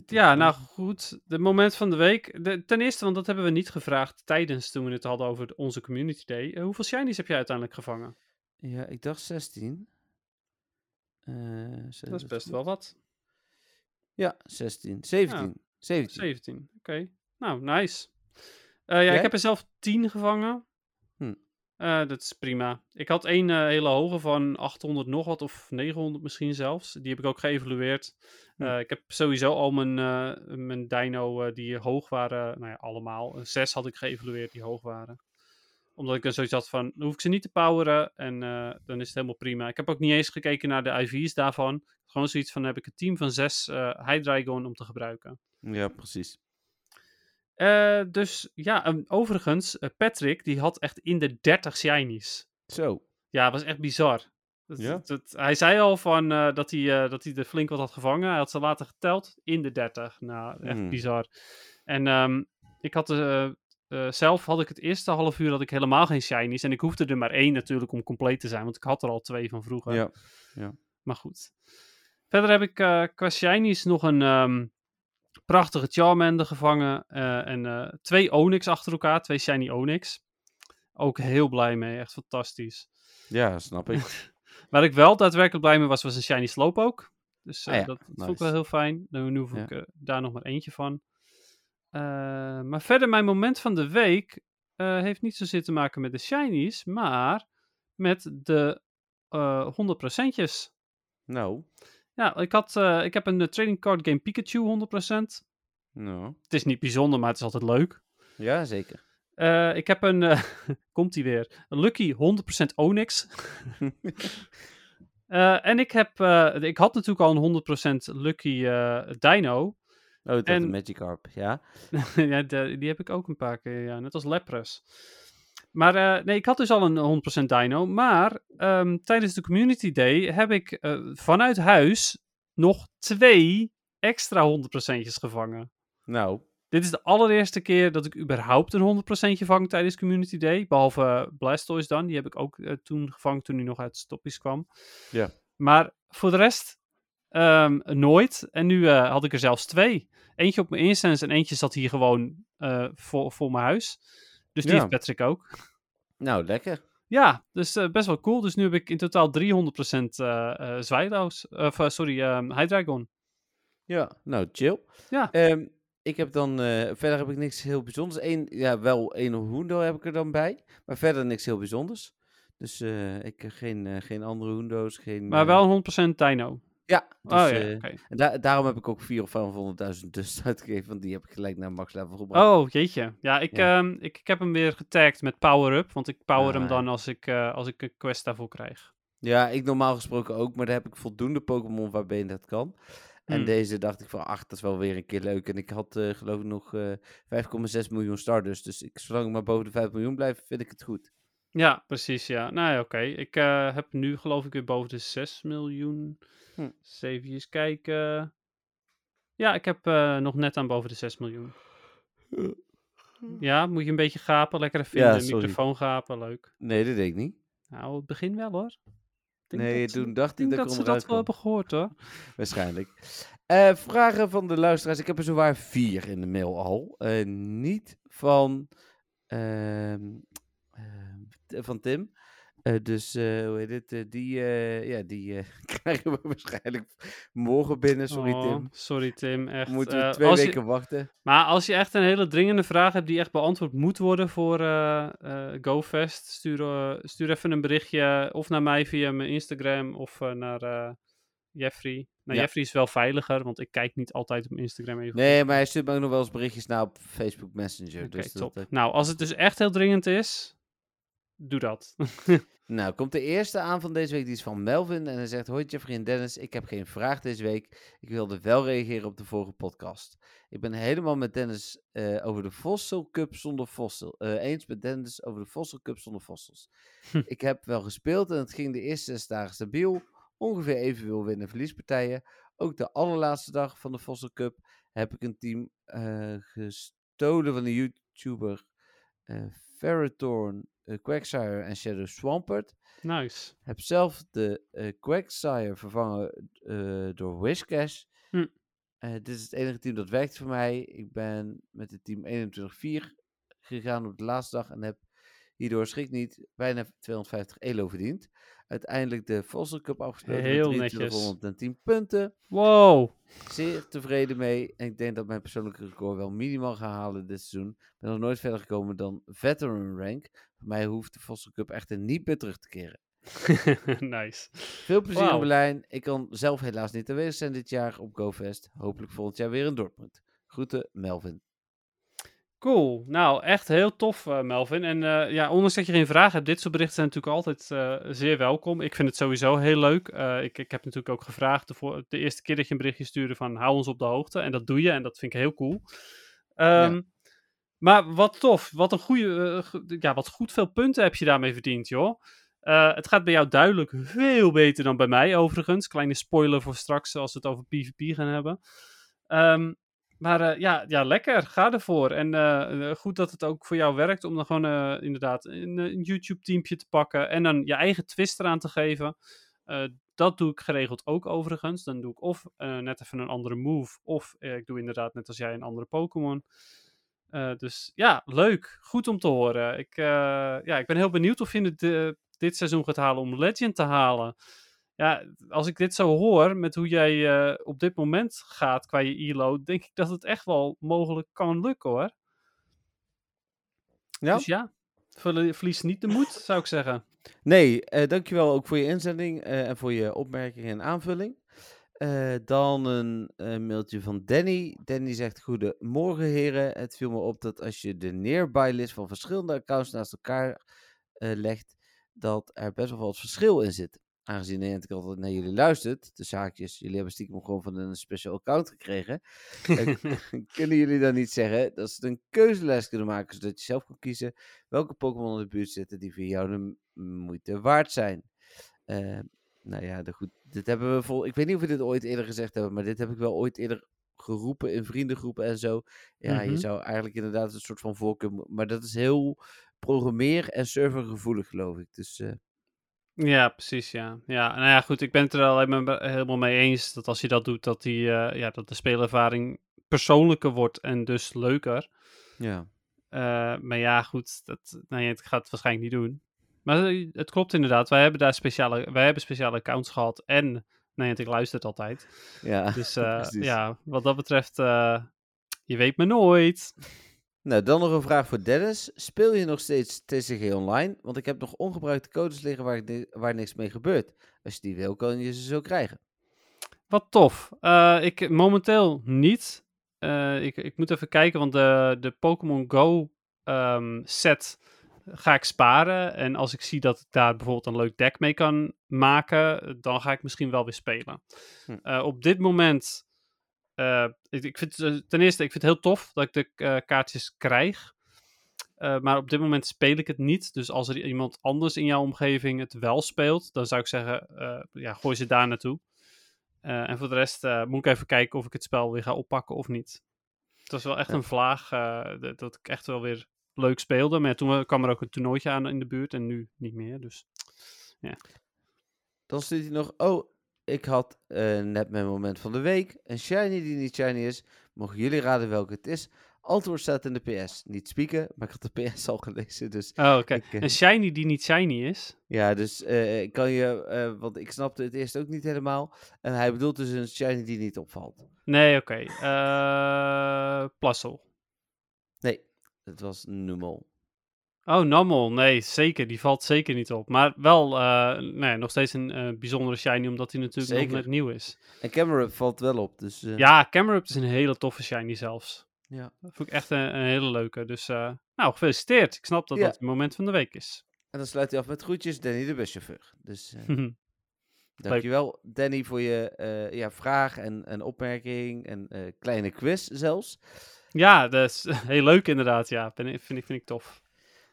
ja, nou goed. De moment van de week. De, ten eerste, want dat hebben we niet gevraagd tijdens toen we het hadden over onze Community Day. Eh, hoeveel shinies heb jij uiteindelijk gevangen? Ja, ik dacht 16. Eh, Dat is best wel wat. Ja, 16. 17. 17. 17, oké. Nou, nice. Eh, ja, Jij? ik heb er zelf 10 gevangen. Hm. Eh, dat is prima. Ik had één eh, hele hoge van 800 nog wat, of 900 misschien zelfs. Die heb ik ook geëvalueerd. Hm. Eh, ik heb sowieso al mijn, mijn dino die hoog waren, nou ja, allemaal. Zes had ik geëvalueerd die hoog waren. Omdat ik dan zoiets had van, dan hoef ik ze niet te poweren en dan is het helemaal prima. Ik heb ook niet eens gekeken naar de IV's daarvan. Gewoon zoiets van, heb ik een team van zes Hydreigon om te gebruiken. Ja, precies. Eh, dus ja, en overigens, eh, Patrick die had echt in de 30 shinies. Zo. Ja, het was echt bizar. Dat, Ja? dat- hij zei al van, eh, dat, hij, dat hij er flink wat had gevangen. Hij had ze later geteld in de 30. Nou, echt Hmm. bizar. En ehm, ik had zelf had ik het eerste half uur had ik helemaal geen shinies. En ik hoefde er maar één natuurlijk om compleet te zijn. Want ik had er al twee van vroeger. Ja. Maar goed. Verder heb ik qua shinies nog een ehm, prachtige Charmander gevangen. eh, en eh, twee Onyx achter elkaar. Twee shiny Onyx. Ook heel blij mee. Echt fantastisch. Ja, snap ik. Waar ik wel daadwerkelijk blij mee was, was een shiny Slowpoke. Dus eh, Ah ja, dat, vond ik wel heel fijn. Nu hoef ik daar nog maar eentje van. Maar verder, mijn moment van de week heeft niet zozeer te maken met de shinies, maar met de eh 100%'jes. nou. Ja, ik, had, eh, ik heb een eh, trading card game Pikachu 100%. Nou. Het is niet bijzonder, maar het is altijd leuk. Ja, zeker. Eh, ik heb een, komt die weer, een Lucky 100% Onyx. En ik heb, ik had natuurlijk al een 100% Lucky Dino. Oh, dat En- de Magikarp, ja. ja, de- die heb ik ook een paar keer, ja, net als Lepres. Maar eh, nee, ik had dus al een 100% Dino. Maar ehm, tijdens de Community Day heb ik eh, vanuit huis nog twee extra 100%'jes gevangen. Nou. Dit is de allereerste keer dat ik überhaupt een 100% vang tijdens Community Day. Behalve eh, Blastoise dan. Die heb ik ook eh, toen gevangen toen hij nog uit stoppies kwam. Ja. Maar voor de rest ehm, nooit. En nu had ik er zelfs twee. Eentje op mijn instance en eentje zat hier gewoon voor, voor mijn huis. Dus die Ja. heeft Patrick ook. Nou, lekker. Ja, dus eh, best wel cool. Dus nu heb ik in totaal 300% eh eh Zwijloos. Of eh, sorry, ehm Hydreigon. Ja, nou, chill. Ja. Ehm, ik heb dan, eh, verder heb ik niks heel bijzonders. Eén, ja, wel één Hundo heb ik er dan bij. Maar verder niks heel bijzonders. Dus eh, ik heb geen, eh, geen andere Hundo's. Geen, Maar eh, wel 100% Dino. Ja, dus, oh ja, eh, da- daarom heb ik ook 4 of 500.000 dus uitgegeven. Want die heb ik gelijk naar max level gebracht. Oh, jeetje. Ja, ik, Ja. ehm, ik, ik heb hem weer getagd met power-up. Want ik power Ah, hem ja. dan als ik, eh, als ik een quest daarvoor krijg. Ja, ik normaal gesproken ook. Maar daar heb ik voldoende Pokémon waarbij dat kan. En Hmm. deze dacht ik van, ach, dat is wel weer een keer leuk. En ik had eh, geloof ik nog eh 5,6 miljoen starters. Dus ik, zolang ik maar boven de 5 miljoen blijf, vind ik het goed. Ja, precies, ja. Nou ja, oké. Ik eh, heb nu geloof ik weer boven de 6 miljoen. Hm. Even kijken. Ja, ik heb eh, nog net aan boven de 6 miljoen. Ja, moet je een beetje gapen. Lekker in Ja, microfoon gapen. Leuk. Nee, dat deed ik niet. Nou, het begin wel hoor. Denk Nee, dat toen dacht ik dat dat ik ze dat wel hebben gehoord hoor. Waarschijnlijk. Eh, vragen van de luisteraars. Ik heb er zowaar vier in de mail al. Eh, niet van, t- van Tim. Eh, dus eh, hoe heet het? eh, die ja, die krijgen we waarschijnlijk morgen binnen. Sorry Oh, Tim. Sorry Tim, echt. Moeten we twee je- weken wachten. Maar als je echt een hele dringende vraag hebt die echt beantwoord moet worden voor GoFest, stuur, stuur even een berichtje of naar mij via mijn Instagram of naar Jeffrey. Nou, Ja. Jeffrey is wel veiliger, want ik kijk niet altijd op Instagram even. Nee, maar hij stuurt me ook nog wel eens berichtjes naar op Facebook Messenger. Dus dat, top. eh, Nou, als het dus echt heel dringend is, doe dat. Nou, komt de eerste aan van deze week, die is van Melvin. En hij zegt, hoi Jeffrey en Dennis, ik heb geen vraag deze week. Ik wilde wel reageren op de vorige podcast. Ik ben helemaal met Dennis eh, over de Fossil Cup zonder Fossil. eh, eens met Dennis over de Fossil Cup zonder fossils. Ik heb wel gespeeld en het ging de eerste zes dagen stabiel. Ongeveer evenveel win- en verliespartijen. Ook de allerlaatste dag van de Fossil Cup heb ik een team eh, gestolen van de YouTuber Ferrothorn, eh, Quagsire en Shadow Swampert. nice. Heb zelf de eh Quagsire vervangen eh, door Wishcash. Hm. Eh, dit is het enige team dat werkt voor mij. Ik ben met het team 21-4 gegaan op de laatste dag en heb hierdoor schrik niet bijna 250 elo verdiend. Uiteindelijk de Fossil Cup afgespeeld Heel met netjes. 2310 punten. Wow. Zeer tevreden mee. En ik denk dat mijn persoonlijke record wel minimaal ga halen dit seizoen. Ik ben nog nooit verder gekomen dan veteran rank. Voor mij hoeft de Fossil Cup echter niet meer terug te keren. nice. Veel plezier Wauw. in Berlijn. Ik kan zelf helaas niet aanwezig zijn dit jaar op GoFest. Hopelijk volgend jaar weer in Dortmund. Groeten, Melvin. Cool. Nou, echt heel tof, eh, Melvin. En eh, ja, ondanks dat je geen vraag hebt, dit soort berichten zijn natuurlijk altijd eh, zeer welkom. Ik vind het sowieso heel leuk. Ik, ik heb natuurlijk ook gevraagd de, de eerste keer dat je een berichtje stuurde van hou ons op de hoogte. En dat doe je en dat vind ik heel cool. Ehm, Maar wat tof. Wat een goede, go- ja, wat goed veel punten heb je daarmee verdiend, joh. Het gaat bij jou duidelijk veel beter dan bij mij, overigens. Kleine spoiler voor straks, als we het over PvP gaan hebben. Ehm, maar eh, ja, ja, lekker. Ga ervoor. En eh, eh, goed dat het ook voor jou werkt om dan gewoon inderdaad een, een YouTube-teampje te pakken en dan je eigen twist eraan te geven. Dat doe ik geregeld ook overigens. Dan doe ik of net even een andere move, of ik doe inderdaad net als jij een andere Pokémon. Dus ja, leuk. Goed om te horen. Ik, ja, ik ben heel benieuwd of je het dit seizoen gaat halen om Legend te halen. Ja, als ik dit zo hoor, met hoe jij eh, op dit moment gaat qua je ELO, denk ik dat het echt wel mogelijk kan lukken hoor. Ja? Dus ja, verlie- verlies niet de moed, zou ik zeggen. Nee, eh, dankjewel ook voor je inzending eh, en voor je opmerkingen en aanvulling. Dan een mailtje van Danny. Danny zegt: Goedemorgen, heren. Het viel me op dat als je de nearby list van verschillende accounts naast elkaar legt, dat er best wel wat verschil in zit. Aangezien ik altijd naar jullie luistert, de zaakjes, jullie hebben stiekem gewoon van een special account gekregen. Kunnen jullie dan niet zeggen dat ze een keuzelijst kunnen maken, zodat je zelf kan kiezen welke Pokémon in de buurt zitten die voor jou de moeite waard zijn? Eh, nou ja, de goed, dit hebben we vol. Ik weet niet of we dit ooit eerder gezegd hebben, maar dit heb ik wel ooit eerder geroepen in vriendengroepen en zo. Ja, Mhm. je zou eigenlijk inderdaad een soort van voorkeur, maar dat is heel programmeer- en servergevoelig, geloof ik. Dus eh, Ja, precies, ja. Ja, nou ja, goed, ik ben het er al helemaal helemaal mee eens dat als je dat doet, dat, die, eh, ja, dat de spelervaring persoonlijker wordt en dus leuker. ja. Eh, maar ja, goed, dat, nou ja, het gaat het waarschijnlijk niet doen. Maar eh, het klopt inderdaad, wij hebben daar speciale, wij hebben speciale accounts gehad en, nou ja, ik luister het altijd. ja. Dus ja, wat dat betreft, je weet me nooit. Nou, dan nog een vraag voor Dennis. Speel je nog steeds TCG online? Want ik heb nog ongebruikte codes liggen waar, waar niks mee gebeurt. Als je die wil, kan je ze zo krijgen. Wat tof. Eh, ik momenteel niet. Eh, ik, ik moet even kijken, want de, de Pokémon Go ehm, set ga ik sparen. En als ik zie dat ik daar bijvoorbeeld een leuk deck mee kan maken, dan ga ik misschien wel weer spelen. Hm. Eh, op dit moment, eh, ik, ik vind, eh, ten eerste, ik vind het heel tof dat ik de eh, kaartjes krijg. Maar op dit moment speel ik het niet. Dus als er iemand anders in jouw omgeving het wel speelt, dan zou ik zeggen, ja, gooi ze daar naartoe. En voor de rest moet ik even kijken of ik het spel weer ga oppakken of niet. Het was wel echt Ja. een vlaag dat- ik echt wel weer leuk speelde. Maar toen kwam er ook een toernooitje aan in de buurt en nu niet meer. Dus Dan stuurt hij nog, oh, ik had eh, net mijn moment van de week. Een shiny die niet shiny is. Mogen jullie raden welke het is? Antwoord staat in de PS. Niet spieken, maar ik had de PS al gelezen. Dus Oh, oké. Eh, Een shiny die niet shiny is. ja, dus eh, kan je, want ik snapte het eerst ook niet helemaal. En hij bedoelt dus een shiny die niet opvalt. Nee, oké. Eh Plassel. Nee, het was Numel. Oh, Nammel. Nee, zeker. Die valt zeker niet op. Maar wel eh, nee, nog steeds een eh, bijzondere shiny, omdat hij natuurlijk Zeker. nog net nieuw is. En Camerup valt wel op, dus... eh, Ja, Camerup is een hele toffe shiny zelfs. ja. Dat vond ik echt een, een hele leuke. Dus, nou, gefeliciteerd. Ik snap dat Ja. dat het moment van de week is. En dan sluit hij af met groetjes, Danny de buschauffeur. Dus dankjewel, Danny, voor je ja, vraag en, en opmerking en kleine quiz zelfs. ja, dat is heel leuk inderdaad. Ja, ben, ik- vind, ik, vind ik tof.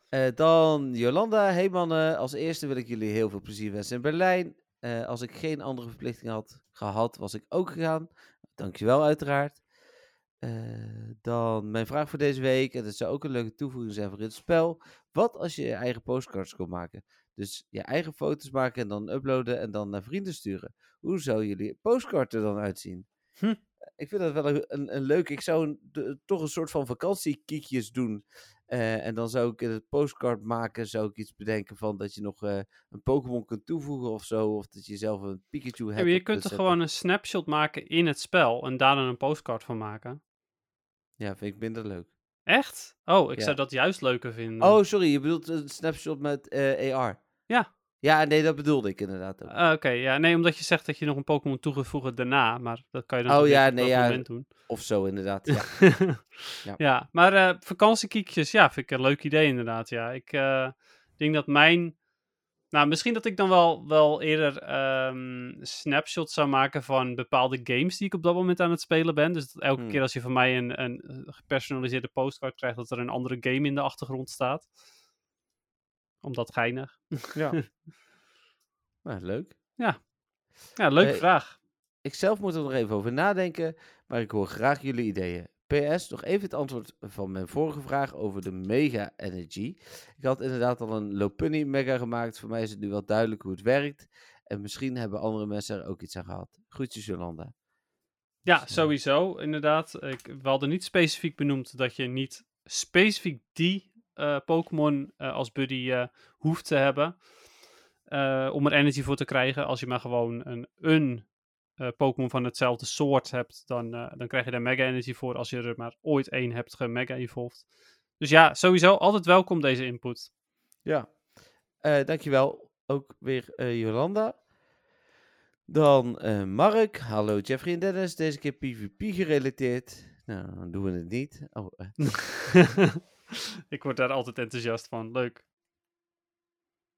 Eh, dan Jolanda. Hey mannen, als eerste wil ik jullie heel veel plezier wensen in Berlijn. Eh, als ik geen andere verplichting had gehad, was ik ook gegaan. Dankjewel uiteraard. Eh, dan mijn vraag voor deze week. En dat zou ook een leuke toevoeging zijn voor het spel. Wat als je je eigen postcards kon maken? Dus je eigen foto's maken en dan uploaden en dan naar vrienden sturen. Hoe zou jullie postcard er dan uitzien? Hm. Ik vind dat wel een, een, een leuk. Ik zou een- de- toch een soort van vakantiekiekjes doen. Eh, en dan zou ik in het postcard maken, zou ik iets bedenken van dat je nog eh, een Pokémon kunt toevoegen of zo. Of dat je zelf een Pikachu hebt. je kunt er gewoon een snapshot maken in het spel en daar dan een postcard van maken. Ja, vind ik minder leuk. Echt? Oh, ik Ja. zou dat juist leuker vinden. Oh, sorry, je bedoelt een snapshot met eh, AR. Ja. Ja, nee, dat bedoelde ik inderdaad ook. Ah, Oké, ja, nee, omdat je zegt dat je nog een Pokémon toe gaat voegen daarna, maar dat kan je dan Oh, ja, op nee, dat ja. moment doen. Of zo, inderdaad. Ja. ja. Ja. maar eh vakantiekiekjes, ja, vind ik een leuk idee inderdaad, ja. Ik eh, denk dat mijn... Nou, misschien dat ik dan wel, wel eerder ehm, snapshots zou maken van bepaalde games die ik op dat moment aan het spelen ben. Dus dat elke Hmm. keer als je van mij een, een eh, gepersonaliseerde postcard krijgt, dat er een andere game in de achtergrond staat. Omdat geinig. ja. Nou, leuk. Ja, leuke Eh, vraag. Ik zelf moet er nog even over nadenken, maar ik hoor graag jullie ideeën. PS, nog even het antwoord van mijn vorige vraag over de Mega Energy. Ik had inderdaad al een Lopunny Mega gemaakt. Voor mij is het nu wel duidelijk hoe het werkt. En misschien hebben andere mensen er ook iets aan gehad. Groetjes, Jolanda. Ja, sowieso, inderdaad. Ik, we hadden niet specifiek benoemd dat je niet specifiek die Pokémon eh, als buddy eh, hoeft te hebben. eh, om er energy voor te krijgen. Als je maar gewoon een, een eh, Pokémon van hetzelfde soort hebt, dan, eh, dan krijg je daar Mega Energy voor. Als je er maar ooit één hebt gemega evolved. Dus ja, sowieso altijd welkom deze input. Ja, Eh dankjewel. Ook weer eh, Jolanda. Dan eh, Mark. Hallo Jeffrey en Dennis. Deze keer PvP gerelateerd. Nou, dan doen we het niet. Oh, eh, ik word daar altijd enthousiast van. Leuk.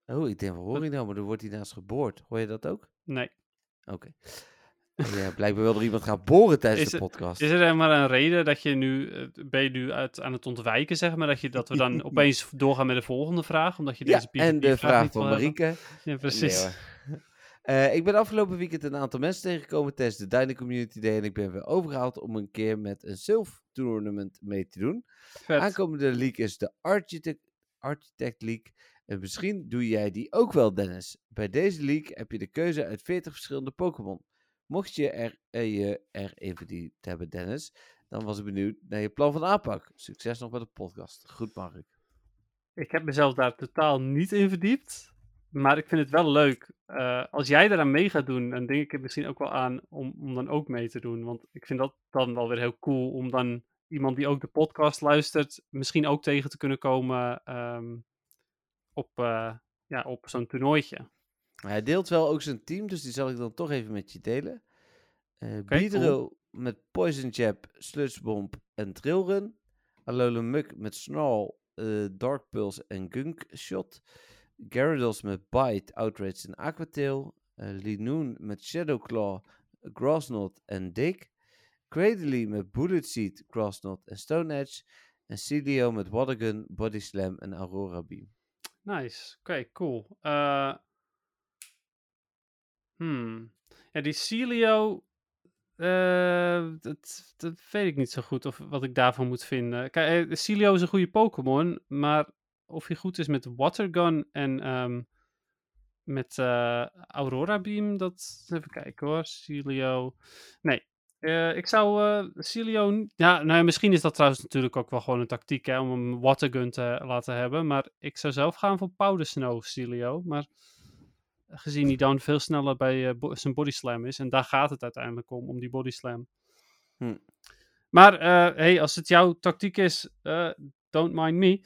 oh ik denk, wat hoor je nou? Maar er wordt hij naast geboord. Hoor je dat ook? Nee. Oké. Ja, blijkbaar wil er iemand gaan boren tijdens Is de podcast. Is er maar een reden dat je nu, eh, ben je nu uit, aan het ontwijken, zeg maar, dat, je, dat we dan opeens doorgaan met de volgende vraag, omdat je ja, deze en de vraag van? Marieke. Ja, precies. Nee, Eh, ik ben afgelopen weekend een aantal mensen tegengekomen tijdens de Dyna Community Day. En ik ben weer overgehaald om een keer met een Sylph Tournament mee te doen. Vet. Aankomende league is de Architect, Architect League. En misschien doe jij die ook wel, Dennis. Bij deze league heb je de keuze uit 40 verschillende Pokémon. Mocht je er, eh, je er in verdiept hebben, Dennis, dan was ik benieuwd naar je plan van aanpak. Succes nog met de podcast. Goed, Mark. Ik heb mezelf daar totaal niet in verdiept, maar ik vind het wel leuk. Eh, als jij eraan mee gaat doen, dan denk ik er misschien ook wel aan om, om dan ook mee te doen. Want ik vind dat dan wel weer heel cool om dan iemand die ook de podcast luistert, misschien ook tegen te kunnen komen ehm, op, eh, ja, op zo'n toernooitje. Hij deelt wel ook zijn team, dus die zal ik dan toch even met je delen. Eh Oké, Beedrill met Poison Jab, Sludge Bomb en Drillrun. Alola Muk met Snarl, eh, Dark Pulse en Gunk Shot. Gyarados met Bite, Outrage en Aquatail. eh Linoon met Shadow Claw, Grassnot en Dig. Cradily met Bullet Seed, Grassnot en Stone Edge. En Celio met Watergun, Body Slam en Aurora Beam. Nice. Oké, cool. Eh hmm. Ja, die Celio. eh, dat, dat weet ik niet zo goed of wat ik daarvan moet vinden. Kijk, Celio is een goede Pokémon, maar of hij goed is met Watergun en ehm, met eh, Aurora Beam, dat even kijken hoor. Celio. Nee. Eh, ik zou niet- Ja, nou ja, misschien is dat trouwens natuurlijk ook wel gewoon een tactiek hè, om een Watergun te laten hebben. Maar ik zou zelf gaan voor Powder Snow Celio. Maar gezien hij dan veel sneller bij bo- zijn body slam is. En daar gaat het uiteindelijk om, om die body slam. Hm. Maar hey, als het jouw tactiek is, don't mind me.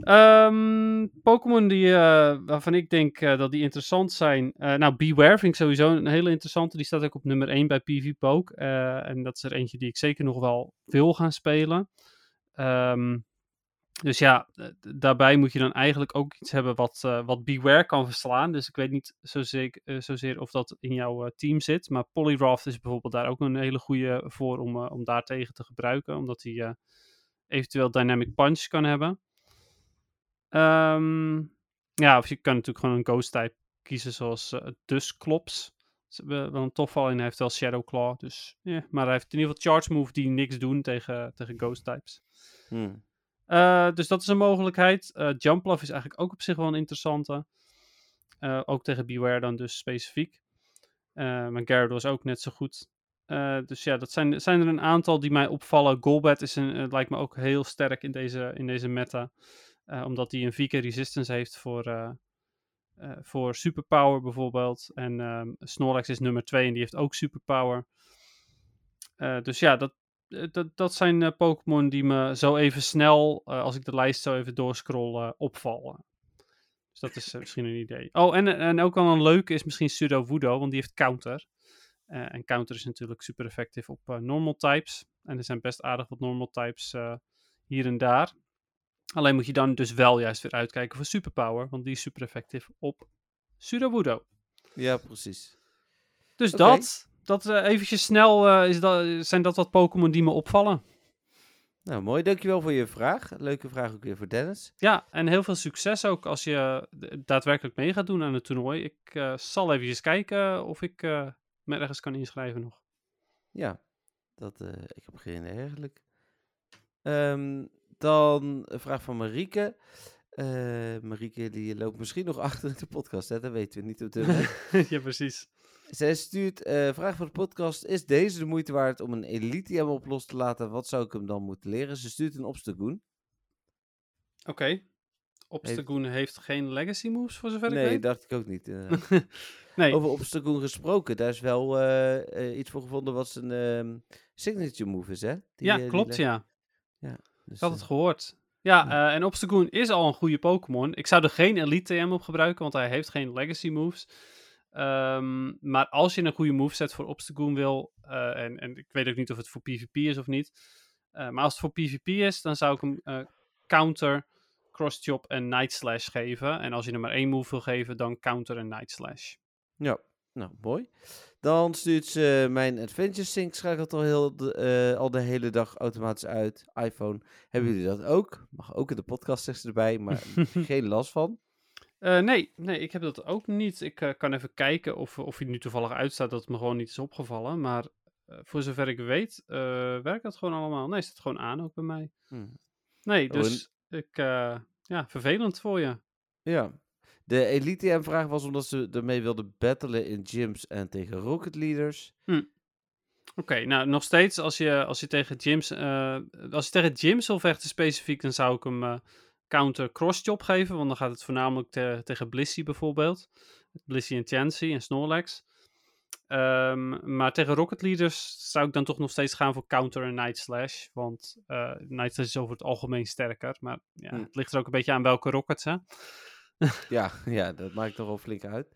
Ehm, Pokémon die, eh, waarvan ik denk eh, dat die interessant zijn. eh, nou, Beware vind ik sowieso een hele interessante. Die staat ook op nummer 1 bij PV Poke. eh, en dat is er eentje die ik zeker nog wel wil gaan spelen. Ehm, dus ja, daarbij moet je dan eigenlijk ook iets hebben wat, wat Beware kan verslaan. Dus ik weet niet zozeer, of dat in jouw team zit. Maar Poliwrath is bijvoorbeeld daar ook een hele goede voor om, om daar tegen te gebruiken. Omdat hij eventueel Dynamic Punch kan hebben. Ehm, ja, of je kan natuurlijk gewoon een Ghost type kiezen zoals eh Dusclops. Dat is wel een tof al en hij heeft wel Shadow Claw. Dus, ja, maar hij heeft in ieder geval Charge Move die niks doen tegen, tegen Ghost types. Hm. Eh, dus dat is een mogelijkheid. Eh Jumpluff is eigenlijk ook op zich wel een interessante. Eh, ook tegen Beware dan dus specifiek. Eh maar Gyarados ook net zo goed. Eh, dus ja, dat zijn, zijn er een aantal die mij opvallen. Golbat is een, eh, lijkt me ook heel sterk in deze, in deze meta. Eh, omdat hij een VK resistance heeft voor, eh, eh, voor superpower bijvoorbeeld. En ehm, Snorlax is nummer 2 en die heeft ook superpower. Dus ja, dat, dat, dat zijn Pokémon die me zo even snel, als ik de lijst zo even doorscroll, opvallen. Dus dat is misschien een idee. Oh, en, en ook wel een leuke is misschien Pseudo Wudo, want die heeft counter. En counter is natuurlijk super effectief op normal types. En er zijn best aardig wat normal types hier en daar. Alleen moet je dan dus wel juist weer uitkijken voor superpower, want die is super effectief op Pseudo Wudo. Ja, precies. Dus dat, dat eh, eventjes snel, eh, is dat, zijn dat wat Pokémon die me opvallen. Nou, mooi. Dankjewel voor je vraag. Leuke vraag ook weer voor Dennis. Ja, en heel veel succes ook als je d- daadwerkelijk mee gaat doen aan het toernooi. Ik eh, zal even kijken of ik eh, me ergens kan inschrijven nog. Ja, dat, eh, ik heb geen eigenlijk. Ehm, dan een vraag van Marieke. Eh, Marieke die loopt misschien nog achter in de podcast, hè? dat weten we niet op moment. ja, precies. Zij stuurt, eh vraag voor de podcast, is deze de moeite waard om een elite hem op los te laten? Wat zou ik hem dan moeten leren? Ze stuurt een obstagoon. Oké. Obstagoon heeft geen legacy moves voor zover ik Nee, weet. dacht ik ook niet. eh. nee, Over obstagoon gesproken, daar is wel iets voor gevonden wat zijn ehm, signature move is, hè? Die, ja, klopt, leg- ja. Dus, Ik had het eh, gehoord. Ja, Ja. eh, en Obstagoon is al een goede Pokémon. Ik zou er geen Elite TM op gebruiken, want hij heeft geen Legacy moves. Ehm, maar als je een goede moveset voor Obstagoon wil, eh, en, en ik weet ook niet of het voor PvP is of niet. maar als het voor PvP is, dan zou ik hem Counter, Cross Chop en Night Slash geven. En als je er maar één move wil geven, dan Counter en Night Slash. Ja, nou, mooi. Dan stuurt ze mijn Adventure Sync, schakelt al, heel de, eh, al de hele dag automatisch uit. iPhone, hebben jullie dat ook? Mag ook in de podcast, zegt ze erbij, maar geen last van. Eh, nee, nee, ik heb dat ook niet. Ik eh, kan even kijken of, of hij nu toevallig uitstaat dat het me gewoon niet is opgevallen. Maar voor zover ik weet, werkt dat gewoon allemaal. Nee, staat gewoon aan ook bij mij. Hm. Nee, Oh, en- dus ik, ja, vervelend voor je. Ja. De Elite M-vraag was omdat ze ermee wilde battlen in gyms en tegen Rocket Leaders. Oké, nou nog steeds als je, als je tegen gyms, eh, als je tegen gyms wil vechten specifiek, dan zou ik hem eh, counter cross chop geven, want dan gaat het voornamelijk te- tegen Blissey bijvoorbeeld. Blissey en Chansey en Snorlax. Ehm, maar tegen Rocket Leaders zou ik dan toch nog steeds gaan voor counter en Night Slash, want eh Night Slash is over het algemeen sterker, maar ja, Hm. het ligt er ook een beetje aan welke Rockets, hè. Ja, ja, dat maakt toch wel flink uit.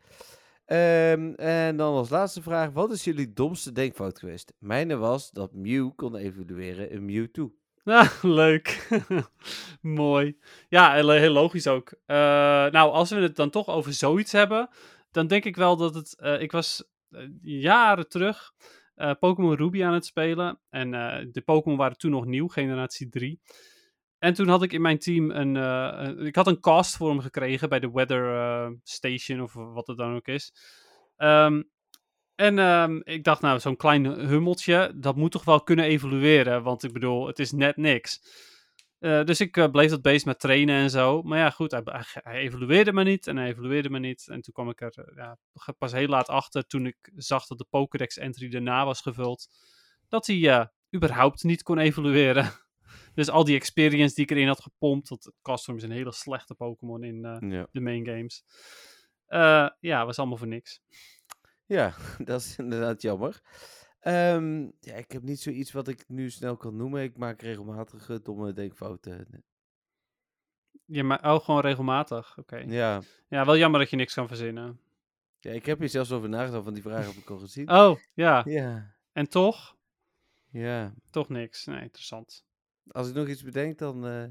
Ehm, en dan als laatste vraag, wat is jullie domste denkfout geweest? Mijne was dat Mew kon evolueren in Mewtwo. Ah, leuk. Mooi. Ja, heel, logisch ook. Eh, nou, als we het dan toch over zoiets hebben, dan denk ik wel dat het. eh, ik was eh, jaren terug Pokémon Ruby aan het spelen. En de Pokémon waren toen nog nieuw, generatie 3. En toen had ik in mijn team een, eh, een- Ik had een cast voor hem gekregen bij de Weather eh, Station of wat het dan ook is. Ehm, en ehm, ik dacht, nou, zo'n klein hummeltje, dat moet toch wel kunnen evolueren. Want ik bedoel, het is net niks. Eh, dus ik bleef dat beest met trainen en zo. Maar ja, goed, hij, evolueerde me niet en hij evolueerde me niet. En toen kwam ik er ja, pas heel laat achter, toen ik zag dat de Pokédex-entry erna was gevuld, dat hij überhaupt niet kon evolueren. dus al die experience die ik erin had gepompt, want Castform is een hele slechte Pokémon in eh, Ja. de main games. Eh, ja, was allemaal voor niks. ja, dat is inderdaad jammer. Ehm, ja, ik heb niet zoiets wat ik nu snel kan noemen. Ik maak regelmatig eh, domme denkfouten. Ja, maar oh, gewoon regelmatig. Oké. Ja. Ja. wel jammer dat je niks kan verzinnen. ja, ik heb hier zelfs over nagedacht, van die vraag heb ik al gezien. Oh, ja. Ja, En toch? ja. Toch niks. Nee, interessant. Als ik nog iets bedenk, dan eh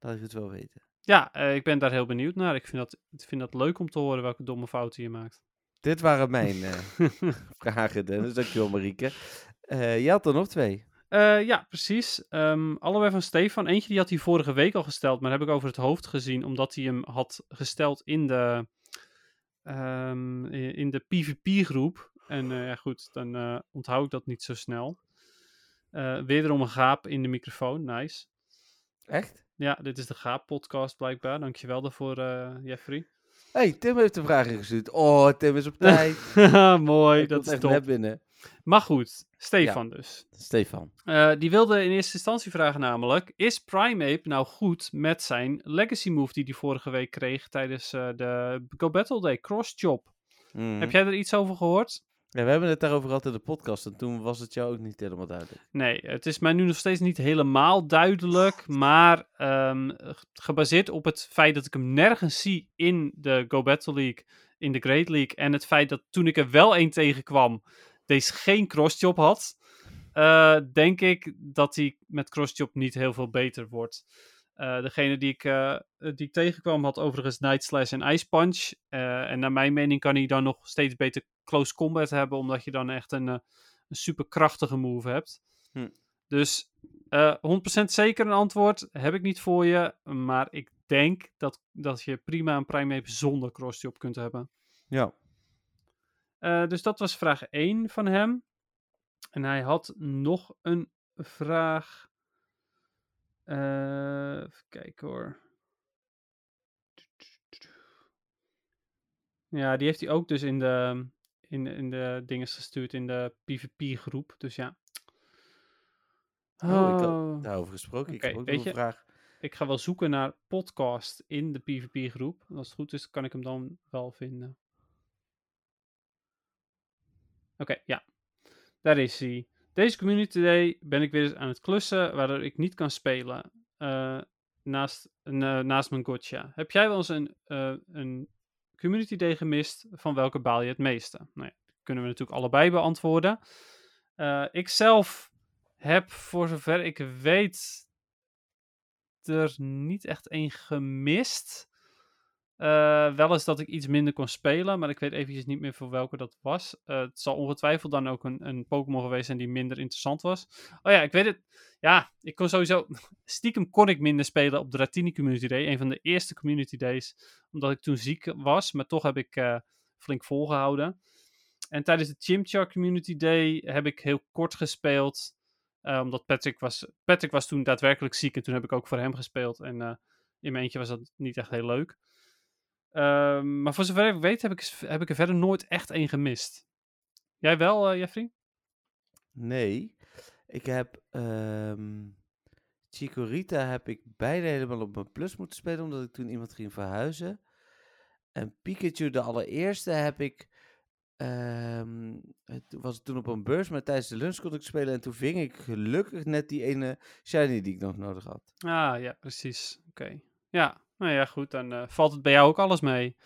laat ik het wel weten. Ja, eh, ik ben daar heel benieuwd naar. Ik vind, dat, ik vind dat leuk om te horen welke domme fouten je maakt. Dit waren mijn eh, vragen, Dennis. Dankjewel, Marieke. Je had er nog twee. Ja, precies. Ehm, allebei van Stefan. Eentje die had hij vorige week al gesteld, maar heb ik over het hoofd gezien, omdat hij hem had gesteld in de, ehm, in de PvP-groep. En ja, goed, dan onthoud ik dat niet zo snel. Eh wederom een gaap in de microfoon. Nice. Echt? Ja, dit is de Gaap-podcast blijkbaar. Dankjewel daarvoor, eh, Jeffrey. hey, Tim heeft een vraag ingestuurd. Oh, Tim is op tijd. Mooi, Hij dat is echt top. net binnen. Maar goed, Stefan dus. Stefan. Eh, die wilde in eerste instantie vragen namelijk... Is Primeape nou goed met zijn legacy move die hij vorige week kreeg... tijdens de Go Battle Day, Cross Chop? Mhm. Heb jij er iets over gehoord? Ja, we hebben het daarover gehad in de podcast en toen was het jou ook niet helemaal duidelijk. Nee, het is mij nu nog steeds niet helemaal duidelijk... maar ehm, gebaseerd op het feit dat ik hem nergens zie in de Go Battle League... in de Great League... en het feit dat toen ik er wel één tegenkwam... deze geen Cross Chop had... eh, denk ik dat hij met Crosschop niet heel veel beter wordt. Eh, degene die ik, eh, die ik tegenkwam had overigens Night Slash en Ice Punch. En naar mijn mening kan hij dan nog steeds beter close combat hebben, omdat je dan echt een, eh, een super krachtige move hebt. Hm. Dus eh 100% zeker een antwoord heb ik niet voor je, maar ik denk dat, dat je prima een Primeape zonder Crosschop kunt hebben. Ja. Eh, dus dat was vraag 1 van hem. En hij had nog een vraag. Eh, even kijken hoor. Ja, die heeft hij ook dus in de, in, de- in de dingen gestuurd, in de PvP-groep. Dus ja. Oh, ik had Oh. daarover gesproken. ik heb ook weet nog een je- vraag. Ik ga wel zoeken naar podcast in de PvP-groep. Als het goed is, kan ik hem dan wel vinden. Oké, ja. Daar is hij. Deze Community Day ben ik weer eens aan het klussen, waardoor ik niet kan spelen. eh, naast, na- naast mijn gotcha. Heb jij wel eens een, eh, een Community Day gemist? Van welke baal je het meeste? Nou ja, kunnen we natuurlijk allebei beantwoorden. Eh ik zelf heb, voor zover ik weet, er niet echt één gemist. Eh, wel eens dat ik iets minder kon spelen, maar ik weet eventjes niet meer voor welke dat was. Eh, het zal ongetwijfeld dan ook een, een Pokémon geweest zijn die minder interessant was. Oh ja, ik weet het. Ja, ik kon sowieso... Stiekem kon ik minder spelen op de Ratini Community Day. Een van de eerste Community Days. Omdat ik toen ziek was, maar toch heb ik eh, flink volgehouden. En tijdens de Chimchar Community Day heb ik heel kort gespeeld. omdat Patrick was, Patrick was toen daadwerkelijk ziek en toen heb ik ook voor hem gespeeld. En in mijn eentje was dat niet echt heel leuk. Ehm, maar voor zover ik weet heb ik, heb ik er verder nooit echt één gemist. Jij wel, eh, Jeffrey? Nee, ik heb ehm Chikorita heb ik beide helemaal op mijn plus moeten spelen, omdat ik toen iemand ging verhuizen. En Pikachu, de allereerste, heb ik, ehm, het was toen op een beurs, maar tijdens de lunch kon ik spelen en toen ving ik gelukkig net die ene shiny die ik nog nodig had. Ah, ja, precies. Oké. Ja, nou ja, goed. Dan eh, valt het bij jou ook alles mee.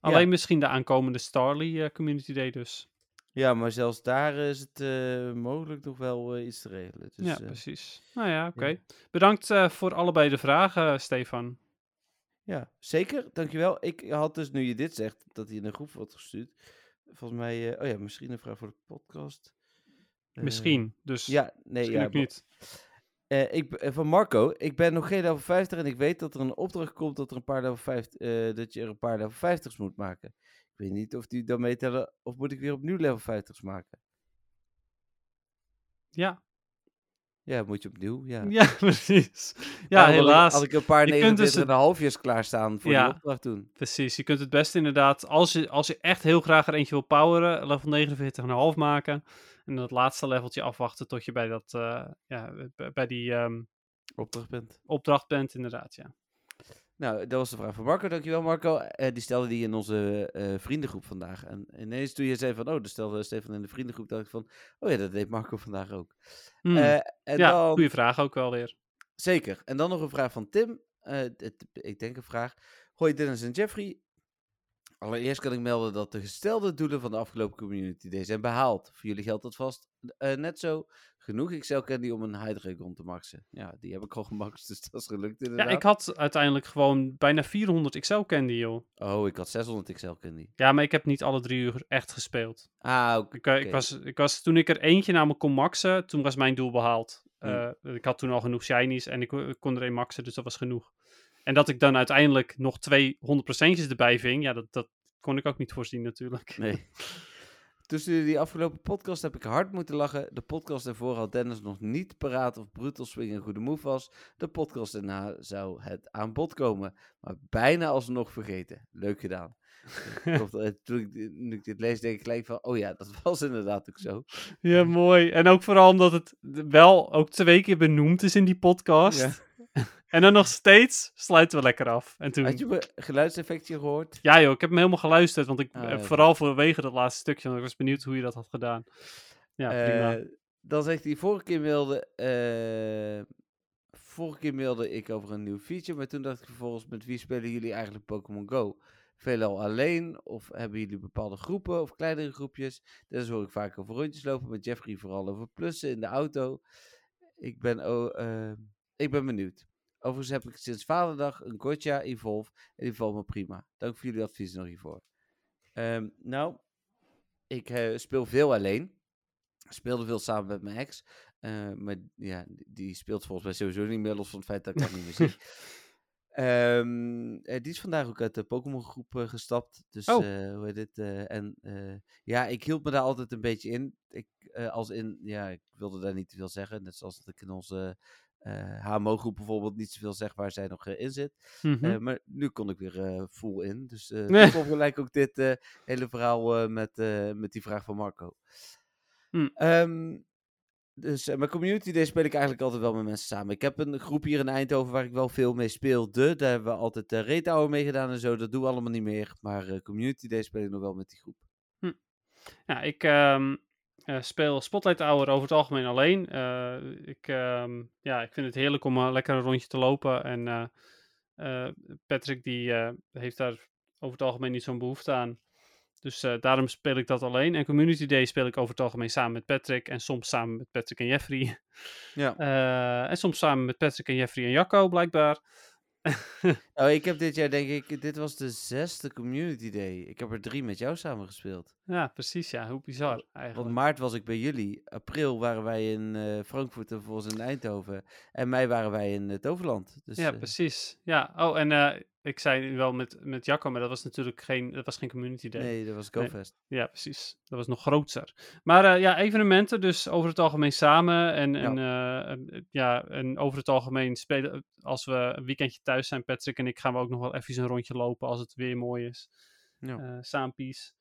Alleen misschien de aankomende Starly eh, Community Day dus. Ja, maar zelfs daar is het eh, mogelijk nog wel iets te regelen. Dus, ja, precies. Nou ja, oké. ja. Bedankt voor allebei de vragen, Stefan. Ja, zeker. Dankjewel. Ik had dus, nu je dit zegt, dat hij in een groep wordt gestuurd. Volgens mij, oh ja, misschien een vraag voor de podcast. Misschien. Dus Ja, nee, ja. ook niet. Eh, ik, eh, van Marco, ik ben nog geen level 50 en ik weet dat er een opdracht komt dat, er een paar level 50, eh, dat je er een paar level 50's moet maken. Ik weet niet of die dan meetellen of moet ik weer opnieuw level 50's maken. Ja, Ja, moet je opnieuw. Ja, ja precies. Ja, helaas. Had ik een paar Je kunt dus 49 en een halfjes klaarstaan voor Ja. die opdracht doen. Precies, je kunt het beste inderdaad, als je, als je echt heel graag er eentje wil poweren, level 49,5 maken. En dan het laatste leveltje afwachten tot je bij, dat, eh, ja, bij- die ehm, Opdrachtpunt. opdracht bent, inderdaad. Ja. Nou, dat was de vraag van Marco. Dankjewel, Marco. Eh, die stelde die in onze eh, vriendengroep vandaag. En ineens toen je zei van, oh, dat stelde Stefan in de vriendengroep, dacht ik van, oh ja, dat deed Marco vandaag ook. Hmm. En ja, dan, goede vraag ook wel weer. zeker. En dan nog een vraag van Tim. Het- ik denk een vraag. Hoi Dennis en Jeffrey. Allereerst kan ik melden dat de gestelde doelen van de afgelopen Community Day zijn behaald. Voor jullie geldt dat vast eh, net zo. Genoeg Excel Candy om een Hydreigon te maxen. Ja, die heb ik al gemaxt, dus dat is gelukt Ja, inderdaad. ik had uiteindelijk gewoon bijna 400 Excel candy, joh. Oh, ik had 600 Excel Candy. Ja, maar ik heb niet alle drie uur echt gespeeld. Ah, oké. Ik, eh, ik, was, ik was, toen ik er eentje namelijk kon maxen, toen was mijn doel behaald. Hmm. Eh, ik had toen al genoeg shinies en ik, ik kon er één maxen, dus dat was genoeg. En dat ik dan uiteindelijk nog twee 100%'jes erbij ving, ja, dat, dat kon ik ook niet voorzien natuurlijk. Nee. Tussen die afgelopen podcast heb ik hard moeten lachen. De podcast ervoor had Dennis nog niet paraat of Brutal Swing een goede move was. De podcast daarna zou het aan bod komen. Maar bijna alsnog vergeten. Leuk gedaan. Eh, toen ik dit lees, denk ik gelijk van, oh ja, dat was inderdaad ook zo. Ja, mooi. En ook vooral omdat het wel ook twee keer benoemd is in die podcast. Ja. En dan nog steeds sluiten we lekker af. En toen... Had je mijn geluidseffectje gehoord? Ja joh, ik heb hem helemaal geluisterd, want ik, Ah, eh, ja. vooral vanwege dat laatste stukje, want ik was benieuwd hoe je dat had gedaan. Ja, prima. Eh, dan zegt hij, vorige keer mailde, eh, vorige keer mailde ik over een nieuw feature, maar toen dacht ik vervolgens, met wie spelen jullie eigenlijk Pokémon Go? Veelal alleen, of hebben jullie bepaalde groepen of kleinere groepjes? Dus hoor ik vaak over rondjes lopen, met Jeffrey vooral over plussen in de auto. Ik ben, oh, ik ben benieuwd. Overigens heb ik sinds vaderdag een Gotcha Evolve en die valt me prima. Dank voor jullie advies nog hiervoor. Ehm, nou, ik eh, speel veel alleen speelde veel samen met mijn ex. eh, maar ja, die- speelt volgens mij sowieso niet meer, los van het feit dat ik haar niet meer zie. Ehm, eh, die is vandaag ook uit de Pokémon groep eh, gestapt. Dus Oh. hoe heet het? en ja, ik hield me daar altijd een beetje in. Ik, als in, ja, ik wilde daar niet te veel zeggen. Net zoals dat ik in onze eh HMO-groep bijvoorbeeld niet zoveel zeg waar zij nog eh, in zit. Mhm. Eh, maar nu kon ik weer full in. Dus Nee. kwam gelijk ook dit hele verhaal met, met die vraag van Marco. Hm. Ehm, dus mijn community day speel ik eigenlijk altijd wel met mensen samen. Ik heb een groep hier in Eindhoven waar ik wel veel mee speelde. Daar hebben we altijd uh, Raid Hour mee gedaan en zo. Dat doen we allemaal niet meer. Maar community day speel ik nog wel met die groep. Ja, ik ehm, eh, speel Spotlight Hour over het algemeen alleen. Eh, ik, ehm, ja, ik vind het heerlijk om een lekker een rondje te lopen. En eh, eh, Patrick die eh, heeft daar over het algemeen niet zo'n behoefte aan. Dus eh, daarom speel ik dat alleen. En Community Day speel ik over het algemeen samen met Patrick. En soms samen met Patrick en Jeffrey. Ja. Eh, en soms samen met Patrick en Jeffrey en Jacco, blijkbaar. Oh, ik heb dit jaar denk ik, dit was de zesde community day. Ik heb er drie met jou samen gespeeld. Ja, precies. Ja, hoe bizar eigenlijk. Want maart was ik bij jullie. April waren wij in eh, Frankfurt en vervolgens in Eindhoven. En mei waren wij in het Toverland. Dus, Ja, eh, precies. Ja, oh, en eh, ik zei wel met, met Jacco, maar dat was natuurlijk geen, dat was geen community day. nee, dat was Nee. GoFest. Ja, precies. Dat was nog groter. Maar eh, ja, evenementen dus over het algemeen samen. En, en, eh, en, ja, en over het algemeen spelen, als we een weekendje thuis zijn, Patrick en ik, gaan we ook nog wel even een rondje lopen als het weer mooi is. Ja. Eh Saampies.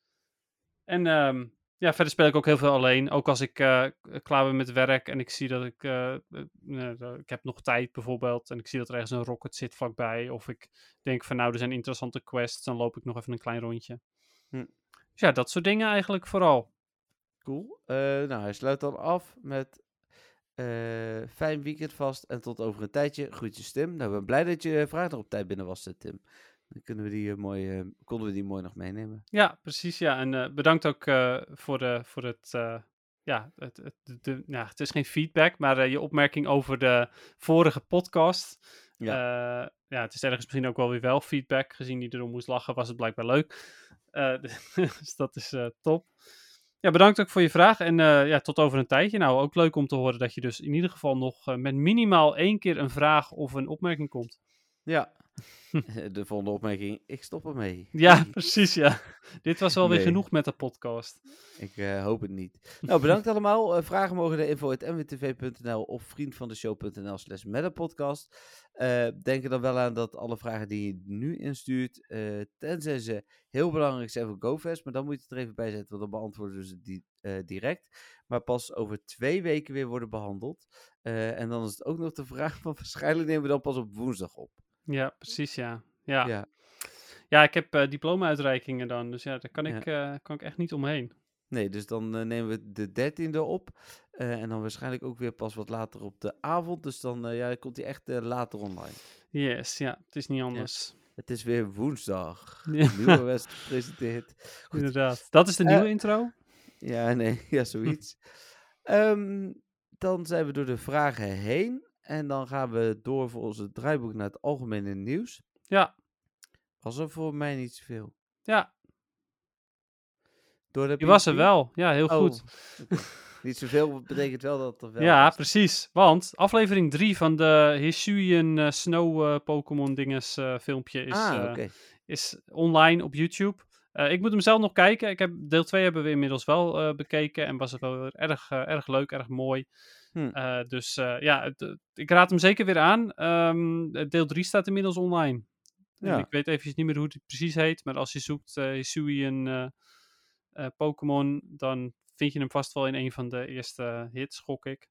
En ehm, ja, verder speel ik ook heel veel alleen. Ook als ik eh, k- klaar ben met werk en ik zie dat ik, eh, eh, eh, ik heb nog tijd bijvoorbeeld. En ik zie dat er ergens een rocket zit vlakbij. Of ik denk van nou, er zijn interessante quests. Dan loop ik nog even een klein rondje. Hm. Dus ja, dat soort dingen eigenlijk vooral. Cool. Eh, nou, hij sluit dan af met eh, fijn weekend vast en tot over een tijdje. Groetjes Tim. Nou, ik ben blij dat je vraag nog op tijd binnen was, eh, Tim. Dan kunnen we die, eh, mooi, eh, konden we die mooi nog meenemen. Ja, precies. Ja, en eh, bedankt ook voor, de, voor het. ja, het, het, de, ja, het is geen feedback, maar je opmerking over de vorige podcast. Ja. ja, het is ergens misschien ook wel weer wel feedback. Gezien die erom moest lachen, was het blijkbaar leuk. Dus dat is top. Ja, bedankt ook voor je vraag. En ja, tot over een tijdje. Nou, ook leuk om te horen dat je dus in ieder geval nog met minimaal één keer een vraag of een opmerking komt. Ja. De volgende opmerking, ik stop ermee. Ja, precies, ja. Dit was wel weer genoeg met de podcast. Ik eh, hoop het niet. Nou, bedankt allemaal. Eh, vragen mogen naar info.mwtv.nl of vriendvandeshow.nl slash met een podcast. Eh, denk er dan wel aan dat alle vragen die je nu instuurt, eh, tenzij ze heel belangrijk zijn voor GoFest, maar dan moet je het er even bij zetten, want dan beantwoorden we ze die, eh, direct. Maar pas over twee weken weer worden behandeld. Eh, en dan is het ook nog de vraag van waarschijnlijk nemen we dan pas op woensdag op. Ja, precies, ja. Ja, ja. Ja. ik heb eh, diploma-uitreikingen dan, dus ja, daar kan ik, eh, kan ik echt niet omheen. Nee, dus dan eh, nemen we de dertiende op. En dan waarschijnlijk ook weer pas wat later op de avond. Dus dan ja, komt hij echt later online. Yes, ja, het is niet anders. Het is weer woensdag. Ja. Nieuwe West gepresenteerd. Goed. Inderdaad. Dat is de nieuwe intro? Ja, nee, ja, zoiets. Ehm, dan zijn we door de vragen heen. En dan gaan we door voor onze draaiboek naar het algemene nieuws. Ja, Was er voor mij niet zoveel. ja, Door de die was er wel. Ja, heel Oh, goed. Niet zoveel betekent wel dat er wel Ja, was. precies. Want aflevering 3 van de Hisuian eh, Snow eh, Pokémon dinges eh, filmpje is, Ah, is online op YouTube. Ik moet hem zelf nog kijken. Ik heb, deel 2 hebben we inmiddels wel bekeken en was het wel weer erg, erg leuk, erg mooi. Hm. Eh, dus eh, ja, het- het- ik raad hem zeker weer aan. Ehm, deel 3 staat inmiddels online. En Ja. Ik weet eventjes niet meer hoe het precies heet, maar als je zoekt eh eh, eh, Pokémon, dan vind je hem vast wel in een van de eerste hits, gok ik.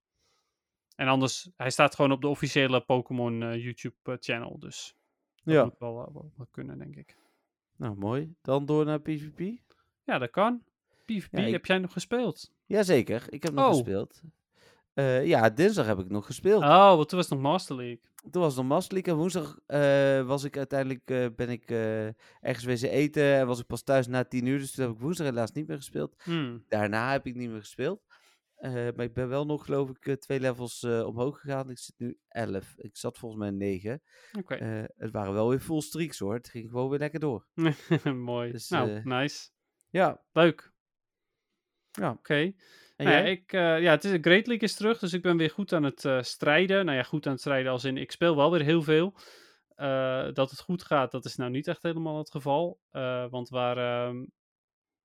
En anders, hij staat gewoon op de officiële Pokémon eh, YouTube eh, channel, dus dat Ja, moet wel, eh, wel, wel kunnen, denk ik. nou mooi. Dan door naar PvP. Ja, dat kan. PvP, Ja, ik- heb jij nog gespeeld? Jazeker, ik heb nog Oh. gespeeld. Eh, ja, dinsdag heb ik nog gespeeld. Oh, want toen was het nog Master League. Toen was het nog Master League en woensdag eh, was ik uiteindelijk, eh, ben ik ergens wezen eten en was ik pas thuis na tien uur. Dus toen heb ik woensdag helaas niet meer gespeeld. Hmm. Daarna heb ik niet meer gespeeld. Maar ik ben wel nog, geloof ik, twee levels omhoog gegaan. Ik zit nu 11. Ik zat volgens mij 9. Oké, het waren wel weer full streaks hoor. Het ging gewoon weer lekker door. mooi. dus, nou, nice. Ja, Leuk. ja. Oké. Nou ja, ik, eh, ja, het is, Great League is terug, dus ik ben weer goed aan het eh, strijden. Nou ja, goed aan het strijden als in, ik speel wel weer heel veel. Eh, dat het goed gaat, dat is nou niet echt helemaal het geval. Want waar, ehm,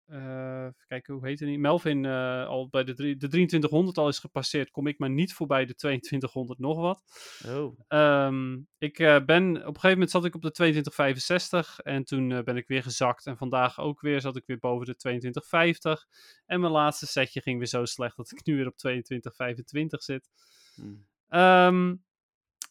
eh, even kijken, hoe heet het niet? Melvin eh, al bij de, drie- de 2300 al is gepasseerd, kom ik maar niet voorbij de 2200 nog wat. Oh, Ehm, ik eh, ben, op een gegeven moment zat ik op de 2265 en toen ben ik weer gezakt. En vandaag ook weer zat ik weer boven de 2250. En mijn laatste setje ging weer zo slecht dat ik nu weer op 2225 zit. hm. Ehm,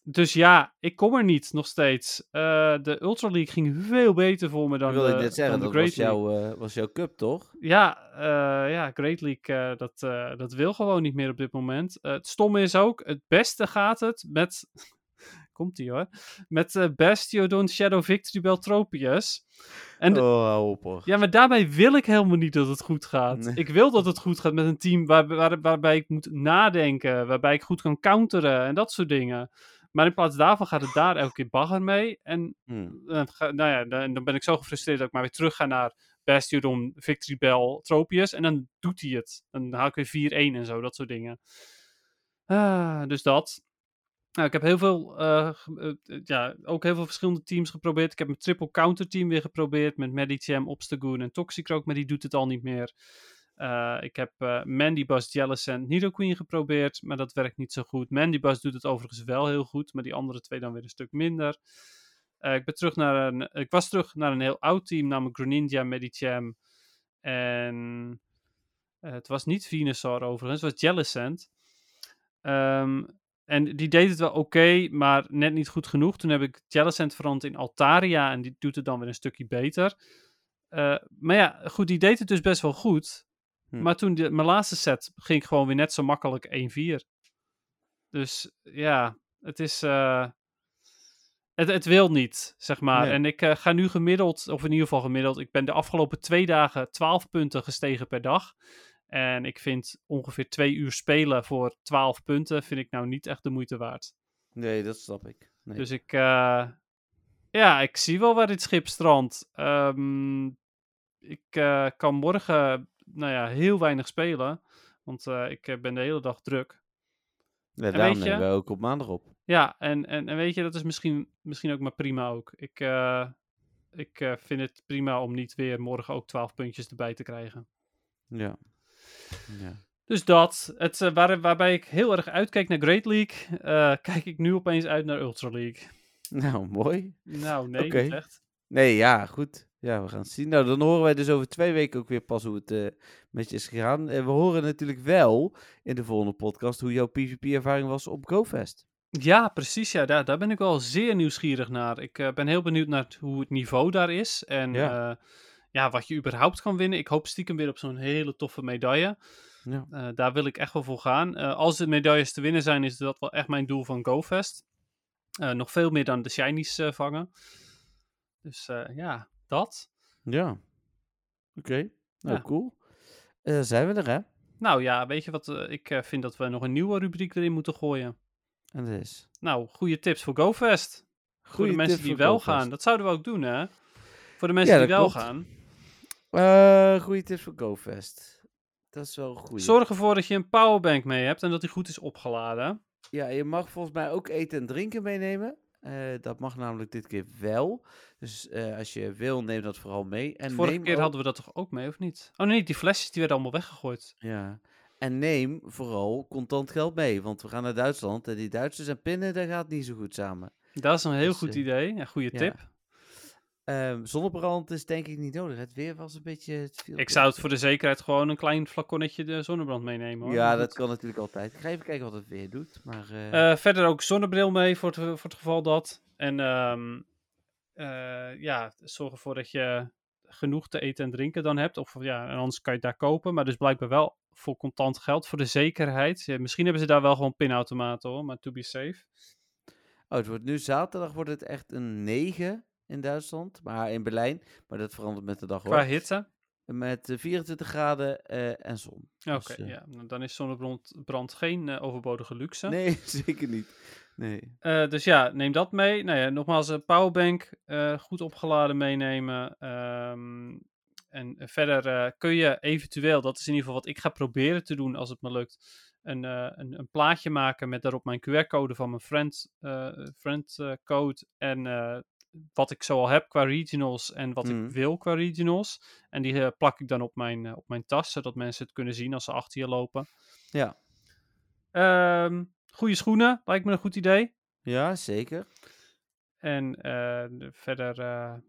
dus ja, ik kom er niet nog steeds. Eh, de Ultra League ging veel beter voor me dan wil de, ik net zeggen, dat Great was, jouw, eh, was jouw cup toch? Ja, eh, ja, Great League, dat, dat wil gewoon niet meer op dit moment. Het stomme is ook, het beste gaat het met, komt ie hoor, met Bastiodon Shadow Victory Beltropius. En de- oh, op ja, maar daarbij wil ik helemaal niet dat het goed gaat. Nee. Ik wil dat het goed gaat met een team waar, waar, waarbij ik moet nadenken, waarbij ik goed kan counteren en dat soort dingen. Maar in plaats daarvan gaat het daar elke keer bagger mee. En dan, ga- nou ja, dan, dan ben ik zo gefrustreerd dat ik maar weer terug ga naar Bastiodon, Victory Bell, Tropius. En dan doet hij het. Dan haal ik weer 4-1 en zo, dat soort dingen. Ah, dus dat. Nou, ik heb heel veel, eh, eh, ja, ook heel veel verschillende teams geprobeerd. Ik heb mijn triple counter team weer geprobeerd met Medicham, Obstagoon en Toxicroak, maar die doet het al niet meer. Eh, ik heb eh Mandibus, Jellicent, Nidoqueen geprobeerd, maar dat werkt niet zo goed. Mandibus doet het overigens wel heel goed, maar die andere twee dan weer een stuk minder. Eh, ik, ben terug naar een, ik was terug naar een heel oud team, namelijk Greninja, Medicham en het was niet Venusaur overigens, het was Jellicent. Ehm, en die deed het wel oké, maar net niet goed genoeg. Toen heb ik Jellicent veranderd in Altaria en die doet het dan weer een stukje beter. Maar ja, goed, die deed het dus best wel goed. Hm. Maar toen de, mijn laatste set ging ik gewoon weer net zo makkelijk 1-4. Dus ja, het is. eh, het, het wil niet, zeg maar. Nee. En ik eh, ga nu gemiddeld, of in ieder geval gemiddeld, ik ben de afgelopen twee dagen 12 punten gestegen per dag. En ik vind ongeveer twee uur spelen voor 12 punten, vind ik nou niet echt de moeite waard. Nee, dat snap ik. Nee. Dus ik, eh, ja, ik zie wel waar dit schip strandt. Ehm, ik kan morgen nou ja, heel weinig spelen. Want eh, ik eh, ben de hele dag druk. Ja, daarom nemen we ook op maandag op. Ja, en, en, en weet je, dat is misschien, misschien ook maar prima ook. Ik, eh, ik vind het prima om niet weer morgen ook 12 puntjes erbij te krijgen. Ja. ja. Dus dat. Het, waar, waarbij ik heel erg uitkijk naar Great League, kijk ik nu opeens uit naar Ultra League. Nou, mooi. Nou, nee, Oké. niet echt. Nee, ja, goed. Ja, we gaan het zien. Nou, dan horen wij dus over twee weken ook weer pas hoe het eh, met je is gegaan. En we horen natuurlijk wel in de volgende podcast hoe jouw PvP-ervaring was op GoFest. Ja, precies. Ja, daar, daar ben ik wel zeer nieuwsgierig naar. Ik eh, ben heel benieuwd naar het- hoe het niveau daar is. En Ja. ja. ja, wat je überhaupt kan winnen. Ik hoop stiekem weer op zo'n hele toffe medaille. Ja. Eh, daar wil ik echt wel voor gaan. Eh, als de medailles te winnen zijn, is dat wel echt mijn doel van GoFest. Eh, nog veel meer dan de shinies eh, vangen. Dus eh, ja, dat. Ja. Oké. Nou, Ja. cool. Eh, zijn we er, hè? Nou ja, weet je wat? eh, ik eh, vind dat we nog een nieuwe rubriek erin moeten gooien. En dat is... Nou, goede tips voor GoFest. voor Goeie de mensen die voor wel GoFest. gaan. Dat zouden we ook doen, hè? Voor de mensen Ja, die wel klopt. gaan. Goede tips voor GoFest. Dat is wel een goede. Zorg ervoor dat je een powerbank mee hebt en dat die goed is opgeladen. Ja, je mag volgens mij ook eten en drinken meenemen. Eh, dat mag namelijk dit keer wel. Dus eh, als je wil, neem dat vooral mee. En Vorige neem keer ook- hadden we dat toch ook mee, of niet? Oh nee, die flesjes die werden allemaal weggegooid. Ja. En neem vooral contant geld mee. Want we gaan naar Duitsland. En die Duitsers en pinnen, dat gaat niet zo goed samen. Dat is een heel Dus, goed eh, idee. Ja, goede ja. tip. Ehm, zonnebrand is denk ik niet nodig. Het weer was een beetje... Het viel Ik zou het voor de zekerheid gewoon een klein flaconnetje de zonnebrand meenemen. Hoor. Ja, dat kan natuurlijk altijd. Ik ga even kijken wat het weer doet. Maar eh, Eh, verder ook zonnebril mee voor het, voor het geval dat. En ehm, eh, ja, zorg ervoor dat je genoeg te eten en drinken dan hebt. Of ja, en anders kan je het daar kopen. Maar dus blijkbaar wel voor contant geld, voor de zekerheid. Ja, misschien hebben ze daar wel gewoon pinautomaten hoor, maar to be safe. oh, het wordt nu zaterdag wordt het echt een 9 in Duitsland. Maar in Berlijn. Maar dat verandert met de dag Qua hoor. hitte. Met eh, 24 graden eh, en zon. Oké, Dus, eh, ja. nou, Dan is zonnebrand brand geen eh, overbodige luxe. Nee, zeker niet. Nee. Eh, dus ja, neem dat mee. Nou ja, nogmaals, een powerbank eh, goed opgeladen meenemen. Ehm, en verder eh, kun je eventueel, dat is in ieder geval wat ik ga proberen te doen als het me lukt, een, eh, een, een plaatje maken met daarop mijn QR-code van mijn friend, eh, friend eh, code en eh, wat ik zoal heb qua regionals en wat ik wil qua regionals. En die eh, plak ik dan op mijn, eh, op mijn tas, zodat mensen het kunnen zien als ze achter je lopen. Ja. Ehm goede schoenen, lijkt me een goed idee. Ja, zeker. En eh, de- verder,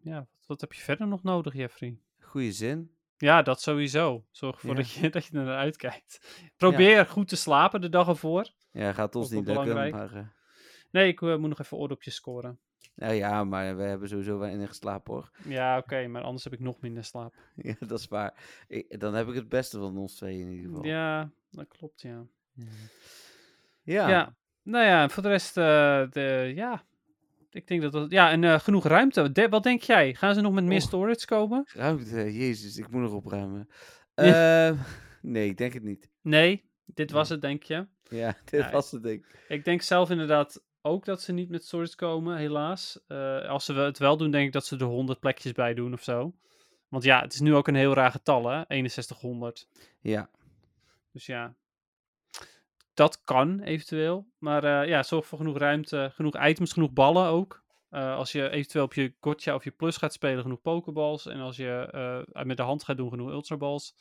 ja, wat, wat heb je verder nog nodig, Jeffrey? Goeie zin. Ja, dat sowieso. Zorg ervoor Ja. dat, je, dat je naar uitkijkt. Probeer goed te slapen de dag ervoor. Ja, gaat ons niet lukken. Maar, Nee, ik moet nog even oordopjes scoren. Nou ja, maar we hebben sowieso weinig geslapen hoor. Ja, oké, maar anders heb ik nog minder slaap. Ja, dat is waar. Ik, dan heb ik het beste van ons twee in ieder geval. Ja, dat klopt, ja. Ja. Ja, nou ja, voor de rest, eh, de, ja, ik denk dat dat, ja, en eh, genoeg ruimte. De- wat denk jij? Gaan ze nog met meer storage komen? Ruimte, jezus, ik moet nog opruimen. Ja. Ehm, nee, ik denk het niet. Nee, dit was het, denk je. Ja, dit Ja, was het ding. Ik denk zelf inderdaad ook dat ze niet met storage komen, helaas. Eh, als ze het wel doen, denk ik dat ze er 100 plekjes bij doen of zo. Want ja, het is nu ook een heel raar getal, hè? 6100. Ja, Dus ja, dat kan eventueel. Maar eh, ja, zorg voor genoeg ruimte, genoeg items, genoeg ballen ook. Eh, als je eventueel op je gotcha of je plus gaat spelen, genoeg pokeballs. En als je met de hand gaat doen, genoeg ultraballs.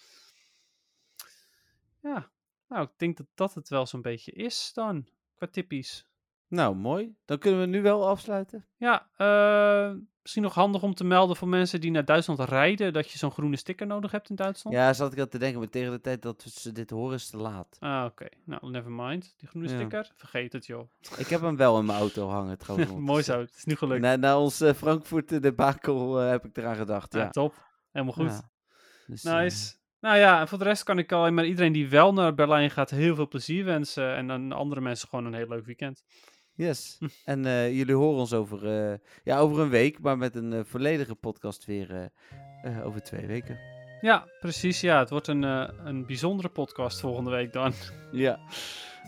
Ja, nou, ik denk dat dat het wel zo'n beetje is dan, qua tippies. Nou mooi. Dan kunnen we nu wel afsluiten. Ja, eh, misschien nog handig om te melden voor mensen die naar Duitsland rijden, dat je zo'n groene sticker nodig hebt in Duitsland. Ja, zat ik aan te denken, maar tegen de tijd dat ze dit horen is te laat. Ah, oké. Nou, never mind. Die groene Ja. sticker, vergeet het joh. Ik heb hem wel in mijn auto hangen trouwens. Mooi zo, het is nu gelukt. Na, na ons eh, Frankfurt de Bakel eh, heb ik eraan gedacht. Ja, Ja, top. Helemaal goed. Ja. Dus, eh, Nice. Nou ja, en voor de rest kan ik alleen maar iedereen die wel naar Berlijn gaat heel veel plezier wensen. En aan andere mensen gewoon een heel leuk weekend. Yes. en eh, jullie horen ons over, eh, ja, over een week, maar met een eh, volledige podcast weer over twee weken. Ja, precies. Ja, het wordt een, een bijzondere podcast volgende week dan. Ja.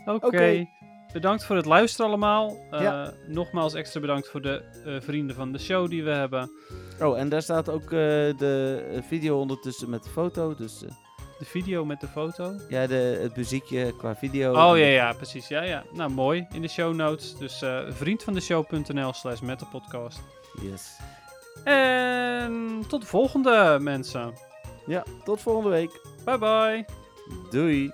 Oké. Bedankt voor het luisteren allemaal. Ja. Nogmaals extra bedankt voor de vrienden van de show die we hebben. Oh, en daar staat ook de video ondertussen met de foto. Dus De video met de foto. Ja, de, het muziekje qua video. Oh ja, ja, precies. Ja, ja. Nou, mooi. In de show notes. Dus eh vriendvandeshow.nl slash metalpodcast. Yes. En tot de volgende, mensen. Ja, tot volgende week. Bye bye. Doei.